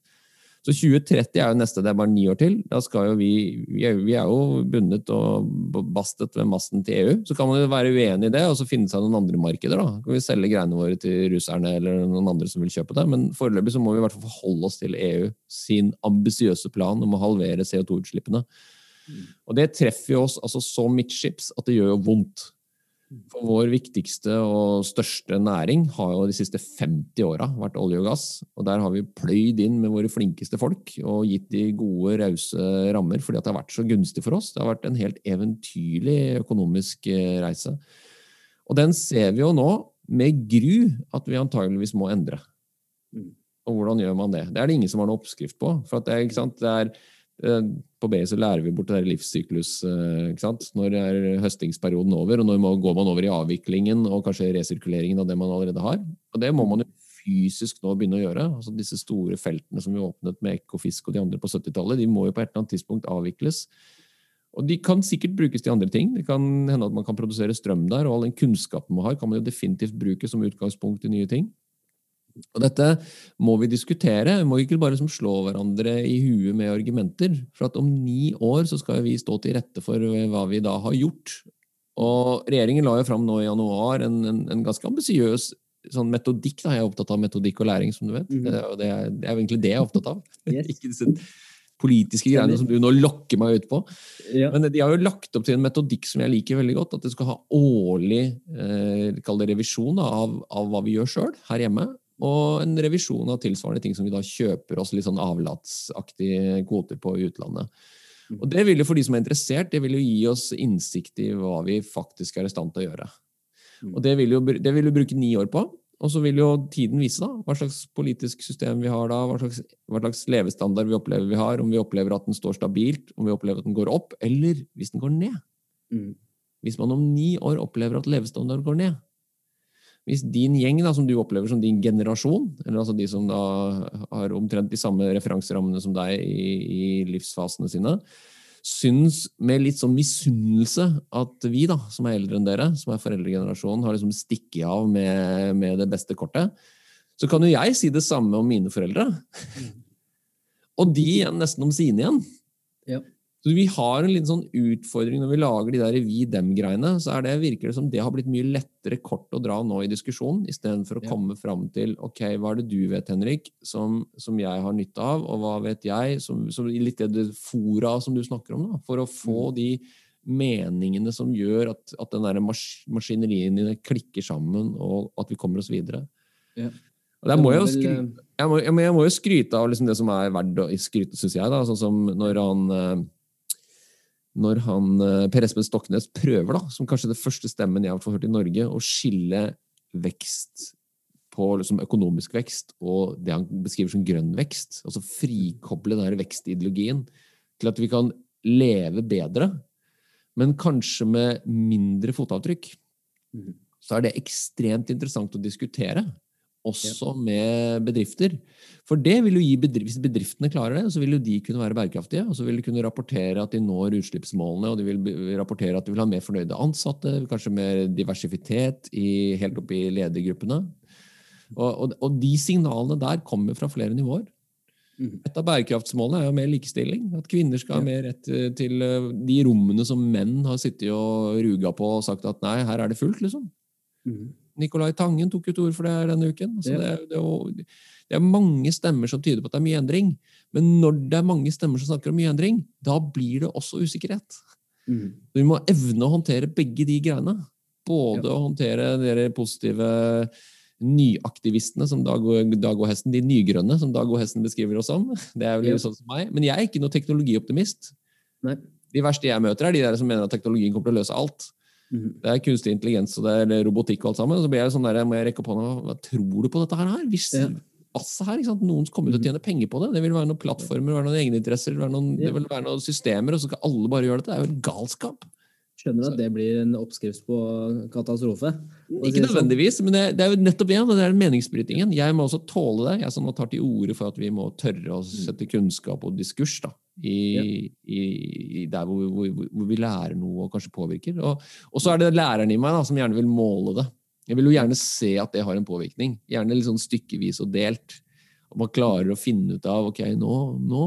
Speaker 3: Så 2030 er jo neste, det er bare ni år til. Da skal jo vi Vi er, vi er jo bundet og bastet ved masten til EU. Så kan man jo være uenig i det og så finne seg noen andre markeder. da. Kan vi selge greiene våre til russerne eller noen andre som vil kjøpe det. Men foreløpig så må vi i hvert fall forholde oss til EU sin ambisiøse plan om å halvere CO2-utslippene. Og det treffer jo oss altså så midtskips at det gjør jo vondt. For vår viktigste og største næring har jo de siste 50 åra vært olje og gass. Og der har vi pløyd inn med våre flinkeste folk og gitt de gode, rause rammer fordi det har vært så gunstig for oss. Det har vært en helt eventyrlig økonomisk eh, reise. Og den ser vi jo nå med gru at vi antageligvis må endre. Mm. Og hvordan gjør man det? Det er det ingen som har noen oppskrift på. For det er, det er på BI så lærer vi bort det der livssyklus. Eh, ikke sant? Når er høstingsperioden over, og når går man over i avviklingen og kanskje resirkuleringen av det man allerede har? Og det må man jo fysisk nå begynne å gjøre. altså Disse store feltene som vi åpnet med Ekofisk og de andre på 70-tallet, de må jo på et eller annet tidspunkt avvikles. Og de kan sikkert brukes til andre ting. Det kan hende at man kan produsere strøm der, og all den kunnskapen man har, kan man jo definitivt bruke som utgangspunkt i nye ting. Og dette må vi diskutere. Vi må ikke bare liksom slå hverandre i huet med argumenter. For at om ni år så skal vi stå til rette for hva vi da har gjort. Og regjeringen la jo fram nå i januar en, en, en ganske ambisiøs sånn metodikk. Da. Jeg er opptatt av metodikk og læring, som du vet. Mm. Det, er, det, er, det, er, egentlig det jeg er opptatt av. Yes. ikke disse politiske greiene som du nå lokker meg ut på. Ja. Men de har jo lagt opp til en metodikk som jeg liker veldig godt. At det skal ha årlig eh, revisjon da, av, av, hva vi gjør sjøl her hjemme og en revisjon av tilsvarende ting som vi da kjøper oss litt sånn avlatsaktige kvoter på i utlandet. Mm. Og det vil jo For de som er interessert, det vil jo gi oss innsikt i hva vi faktisk er i stand til å gjøre. Mm. Og Det vil jo, det vil vi bruke ni år på. Og så vil jo tiden vise da, hva slags politisk system vi har da, hva slags, hva slags levestandard vi opplever vi har, om vi opplever at den står stabilt, om vi opplever at den går opp, eller hvis den går ned. Mm. Hvis man om ni år opplever at levestandarden går ned, hvis din gjeng, da, som du opplever som din generasjon, eller altså de som da har omtrent de samme referanserammene som deg i, i livsfasene sine, syns med litt sånn misunnelse at vi, da, som er eldre enn dere, som er foreldregenerasjonen, har liksom stikket av med, med, det beste kortet, så kan jo jeg si det samme om mine foreldre. Og de igjen nesten om sine igjen. Ja. Så vi har en liten sånn utfordring når vi lager de der vi-dem-greiene. Så er det, virker det som det har blitt mye lettere kort å dra nå i diskusjonen, istedenfor å ja. komme fram til ok, hva er det du vet, Henrik, som, som jeg har nytte av, og hva vet jeg, som, som litt det fora som du snakker om, da, for å få mm. de meningene som gjør at, at den der mas din klikker sammen, og at vi kommer oss videre. Ja. Og der må jeg, jo skryte, jeg, må, jeg, må, jo skryte av liksom det som er verdt å skryte, syns jeg. da, sånn som når han eh, når han, eh, Per Espen Stoknes prøver, da, som kanskje det første stemmen jeg har hørt i Norge, å skille vekst på liksom, økonomisk vekst og det han beskriver som grønn vekst. Altså frikoble den vekstideologien til at vi kan leve bedre, men kanskje med mindre fotavtrykk. Mm. Så er det ekstremt interessant å diskutere også med bedrifter. For det vil jo gi bedrift, Hvis bedriftene klarer det, så vil jo de kunne være bærekraftige. Og så vil de kunne rapportere at de når utslippsmålene, og de vil rapportere at de vil ha mer fornøyde ansatte, kanskje mer diversifitet i, helt opp i ledergruppene. Og, og, og, de signalene der kommer fra flere nivåer. Mhm. Et av bærekraftsmålene er jo mer likestilling. At kvinner skal ha mer rett til eh, de rommene som menn har sittet og ruga på og sagt at nei, her er det fullt, liksom. Mm. Nicolai Tangen tok jo til orde for det her denne uken. Altså, det, det, det, det, er mange stemmer som tyder på at det er mye endring. Men når det er mange stemmer som snakker om mye endring, da blir det også usikkerhet. Mm. Vi må evne å håndtere begge de greiene. Både ja. å håndtere de positive nyaktivistene, som Dag og, Dag og Hesten, de nygrønne, som Dag og Hesten beskriver oss som. Det er vel ja. sånn som meg. Men jeg er ikke noen teknologioptimist. Nei. De verste jeg møter, er de der som mener at teknologien kommer til å løse alt. Mhm. Det er kunstig intelligens og det er robotikk og alt sammen. Så blir jeg sånn der, må jeg rekke opp hånda. Hva tror du på dette her? Hvis ja. her, ikke sant? Noen kommer til å mhm. tjene penger på det. Det vil være noen plattformer, være noen egeninteresser, være noen, det vil være noen systemer, og så skal alle bare gjøre dette. Det er jo en galskap.
Speaker 4: Skjønner at det blir en oppskrift på katastrofe.
Speaker 3: Ikke sånn. nødvendigvis, men det, det, er jo nettopp igjen, Det er meningsbrytingen. Jeg må også tåle det. Jeg som nå tar til orde for at vi må tørre å mm. sette kunnskap og diskurs da, i, ja. i, i der hvor, hvor, hvor, vi lærer noe og kanskje påvirker. Og, og så er det læreren i meg da, som gjerne vil måle det. Jeg vil jo gjerne se at det har en påvirkning. Gjerne litt sånn stykkevis og delt. Og man klarer å finne ut av ok, nå, nå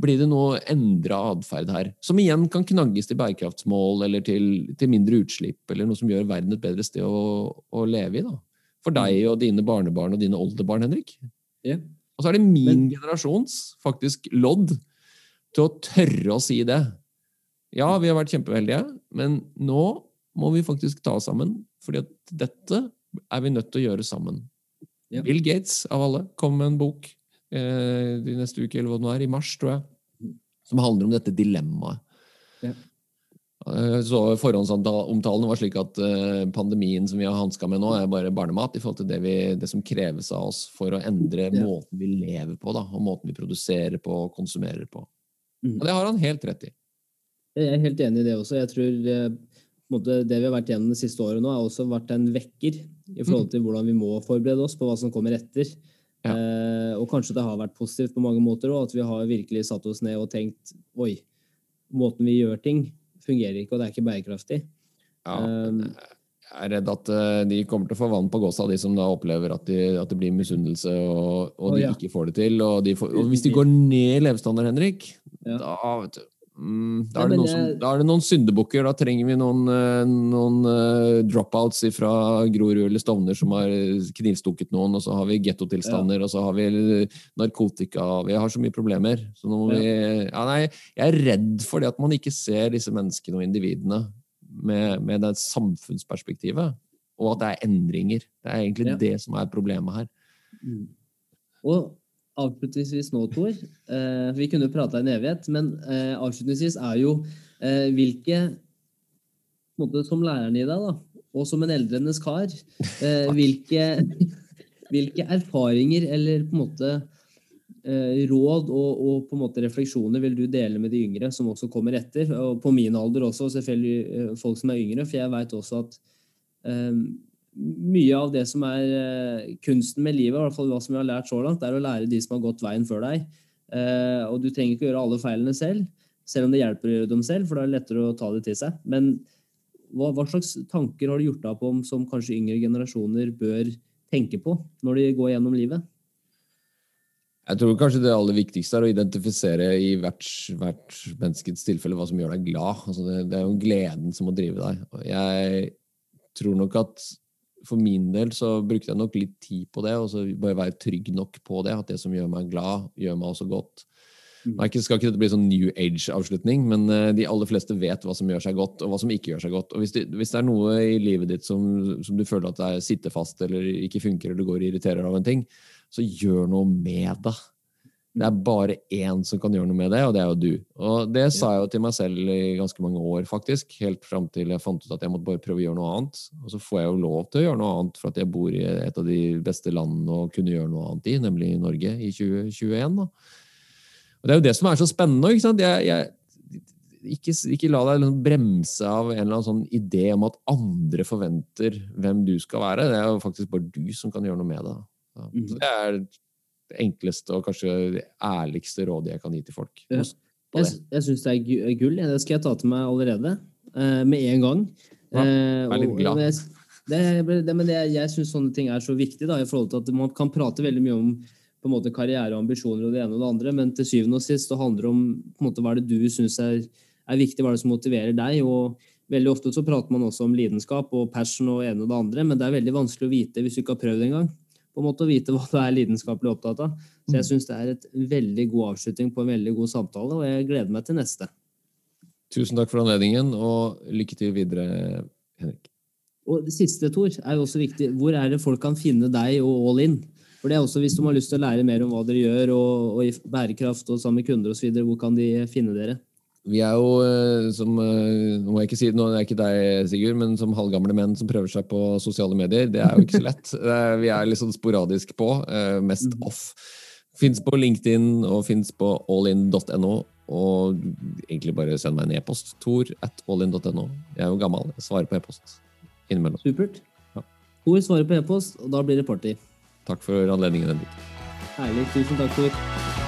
Speaker 3: blir det noe endra atferd her. Som igjen kan knagges til bærekraftsmål eller til, til, mindre utslipp, eller noe som gjør verden et bedre sted å, å leve i. da. For deg og dine barnebarn og dine oldebarn, Henrik.
Speaker 1: Ja.
Speaker 3: Og så er det min generasjons faktisk lodd til å tørre å si det. Ja, vi har vært kjempeheldige, men nå må vi faktisk ta oss sammen. fordi at dette er vi nødt til å gjøre sammen.
Speaker 1: Ja.
Speaker 3: Bill Gates, av alle, kom med en bok i neste uke, eller hva det nå er, i mars, tror jeg, som handler om dette dilemmaet.
Speaker 1: Ja.
Speaker 3: Eh, Så Forhåndsomtalen var slik at eh, pandemien som vi har hanska med nå, er bare barnemat i forhold til det, vi, det som kreves av oss for å endre
Speaker 1: Ja.
Speaker 3: måten vi lever på, da, og måten vi produserer på og konsumerer på.
Speaker 1: Mm.
Speaker 3: Og det har han helt rett i.
Speaker 1: Jeg er helt enig i det også. Jeg tror eh, måte, det vi har vært gjennom det siste året nå, har også vært en vekker i forhold
Speaker 3: Mm.
Speaker 1: til hvordan vi må forberede oss på hva som kommer etter.
Speaker 3: Ja.
Speaker 1: Eh, og kanskje det har vært positivt på mange måter òg, at vi har virkelig satt oss ned og tenkt oi, måten vi gjør ting, fungerer ikke, og det er ikke bærekraftig.
Speaker 3: Ja,
Speaker 1: Um,
Speaker 3: jeg er redd at eh, de kommer til å få vann på gåsa, de som da opplever at, de, at det blir misunnelse, og, og de
Speaker 1: ja.
Speaker 3: ikke får det til. Og, de får, og hvis de går ned i levestandard, Henrik,
Speaker 1: Ja.
Speaker 3: da, vet du, da, er det noen som, da er det noen syndebukker. Da trenger vi noen, eh, noen eh, dropouts fra Grorud eller Stovner som har knivstukket noen, og så har vi gettotilstander, og så har vi narkotika Vi har så mye problemer. Så
Speaker 1: Ja.
Speaker 3: vi ja, Nei, jeg er redd for det at man ikke ser disse menneskene og individene med, med det samfunnsperspektivet, og at det er endringer. Det er egentlig
Speaker 1: Ja.
Speaker 3: det som er problemet her.
Speaker 1: Og avslutningsvis nå, Tor. Eh, vi kunne jo prata en evighet, men eh, avslutningsvis er jo eh, hvilke måte, Som læreren i deg, da, og som en eldrenes kar, eh, hvilke, hvilke erfaringer eller på en måte eh, råd og, og på en måte refleksjoner vil du dele med de yngre som også kommer etter? Og på min alder også, selvfølgelig eh, folk som er yngre, for jeg veit også at mye av det som er eh, kunsten med livet, i hvert fall hva som vi har lært så langt, er å lære de som har gått veien før deg. Eh, og du trenger ikke å gjøre alle feilene selv, selv om det hjelper å gjøre dem selv, for da er det lettere å ta det til seg. Men hva, hva slags tanker har du gjort deg opp om som kanskje yngre generasjoner bør tenke på når de går gjennom livet?
Speaker 3: Jeg tror kanskje det aller viktigste er å identifisere i hvert, hvert menneskets tilfelle hva som gjør deg glad. Altså det, det er jo gleden som må drive deg. Jeg tror nok at for min del så brukte jeg nok litt tid på det, og så bare være trygg nok på det. At det som gjør meg glad, gjør meg også godt.
Speaker 1: det
Speaker 3: Nå er skal ikke dette bli sånn New Age-avslutning, men eh, de aller fleste vet hva som gjør seg godt, og hva som ikke gjør seg godt. Og hvis det, hvis det er noe i livet ditt som, som du føler at det er sitter fast eller ikke funker, eller du går og irriterer av en ting, så gjør noe med det. Det er bare én som kan gjøre noe med det, og det er jo du. Og det sa jeg jo til meg selv i ganske mange år, faktisk. Helt fram til jeg fant ut at jeg måtte bare prøve å gjøre noe annet. Og så får jeg jo lov til å gjøre noe annet, for at jeg bor i et av de beste landene å kunne gjøre noe annet i, nemlig Norge i 2021. Da. Og det er jo det som er så spennende. ikke sant? Jeg, jeg, ikke, ikke la deg liksom bremse av en eller annen sånn idé om at andre forventer hvem du skal være. Det er jo faktisk bare du som kan gjøre noe med det. Så,
Speaker 1: Mhm.
Speaker 3: så det er det enkleste og kanskje ærligste rådet jeg kan gi til folk.
Speaker 1: Ja. Jeg,
Speaker 3: det.
Speaker 1: jeg syns det er gull. Det skal jeg ta til meg allerede. eh, med en gang.
Speaker 3: Ja,
Speaker 1: Eh,
Speaker 3: vær litt glad.
Speaker 1: jeg, det, det, men det, jeg syns sånne ting er så viktig, da, i forhold til at man kan prate veldig mye om på en måte karriere og ambisjoner og det ene og det andre, men til syvende og sist så handler det om på en måte, hva er det du syns er, er viktig, hva er det som motiverer deg. og Veldig ofte så prater man også om lidenskap og passion og det ene og det andre, men det er veldig vanskelig å vite hvis du ikke har prøvd engang. På en måte å vite hva du er lidenskapelig opptatt av. Så jeg syns det er et veldig god avslutning på en veldig god samtale, og jeg gleder meg til neste.
Speaker 3: Tusen takk for anledningen, og lykke til videre, Henrik.
Speaker 1: Og det siste, Tor, er jo også viktig. Hvor er det folk kan finne deg og All In? For det er også Hvis de har lyst til å lære mer om hva dere gjør, og, og bærekraft og sammen med kunder osv., hvor kan de finne dere?
Speaker 3: Vi er jo eh, som eh, Nå må jeg ikke si nå er det ikke deg, Sigurd, men som halvgamle menn som prøver seg på sosiale medier. Det er jo ikke så lett. Vi er litt sånn sporadisk på. eh, Mest
Speaker 1: Mm.
Speaker 3: off. Fins på LinkedIn og fins på allin.no. Og egentlig bare send meg en e-post. Tor at allin.no. Jeg er jo gammel. Jeg svarer på e-post innimellom.
Speaker 1: Supert.
Speaker 3: Ja.
Speaker 1: Tor svarer på e-post, og da blir det party.
Speaker 3: Takk for anledningen, Henrik.
Speaker 1: Herlig. Tusen takk, Tor.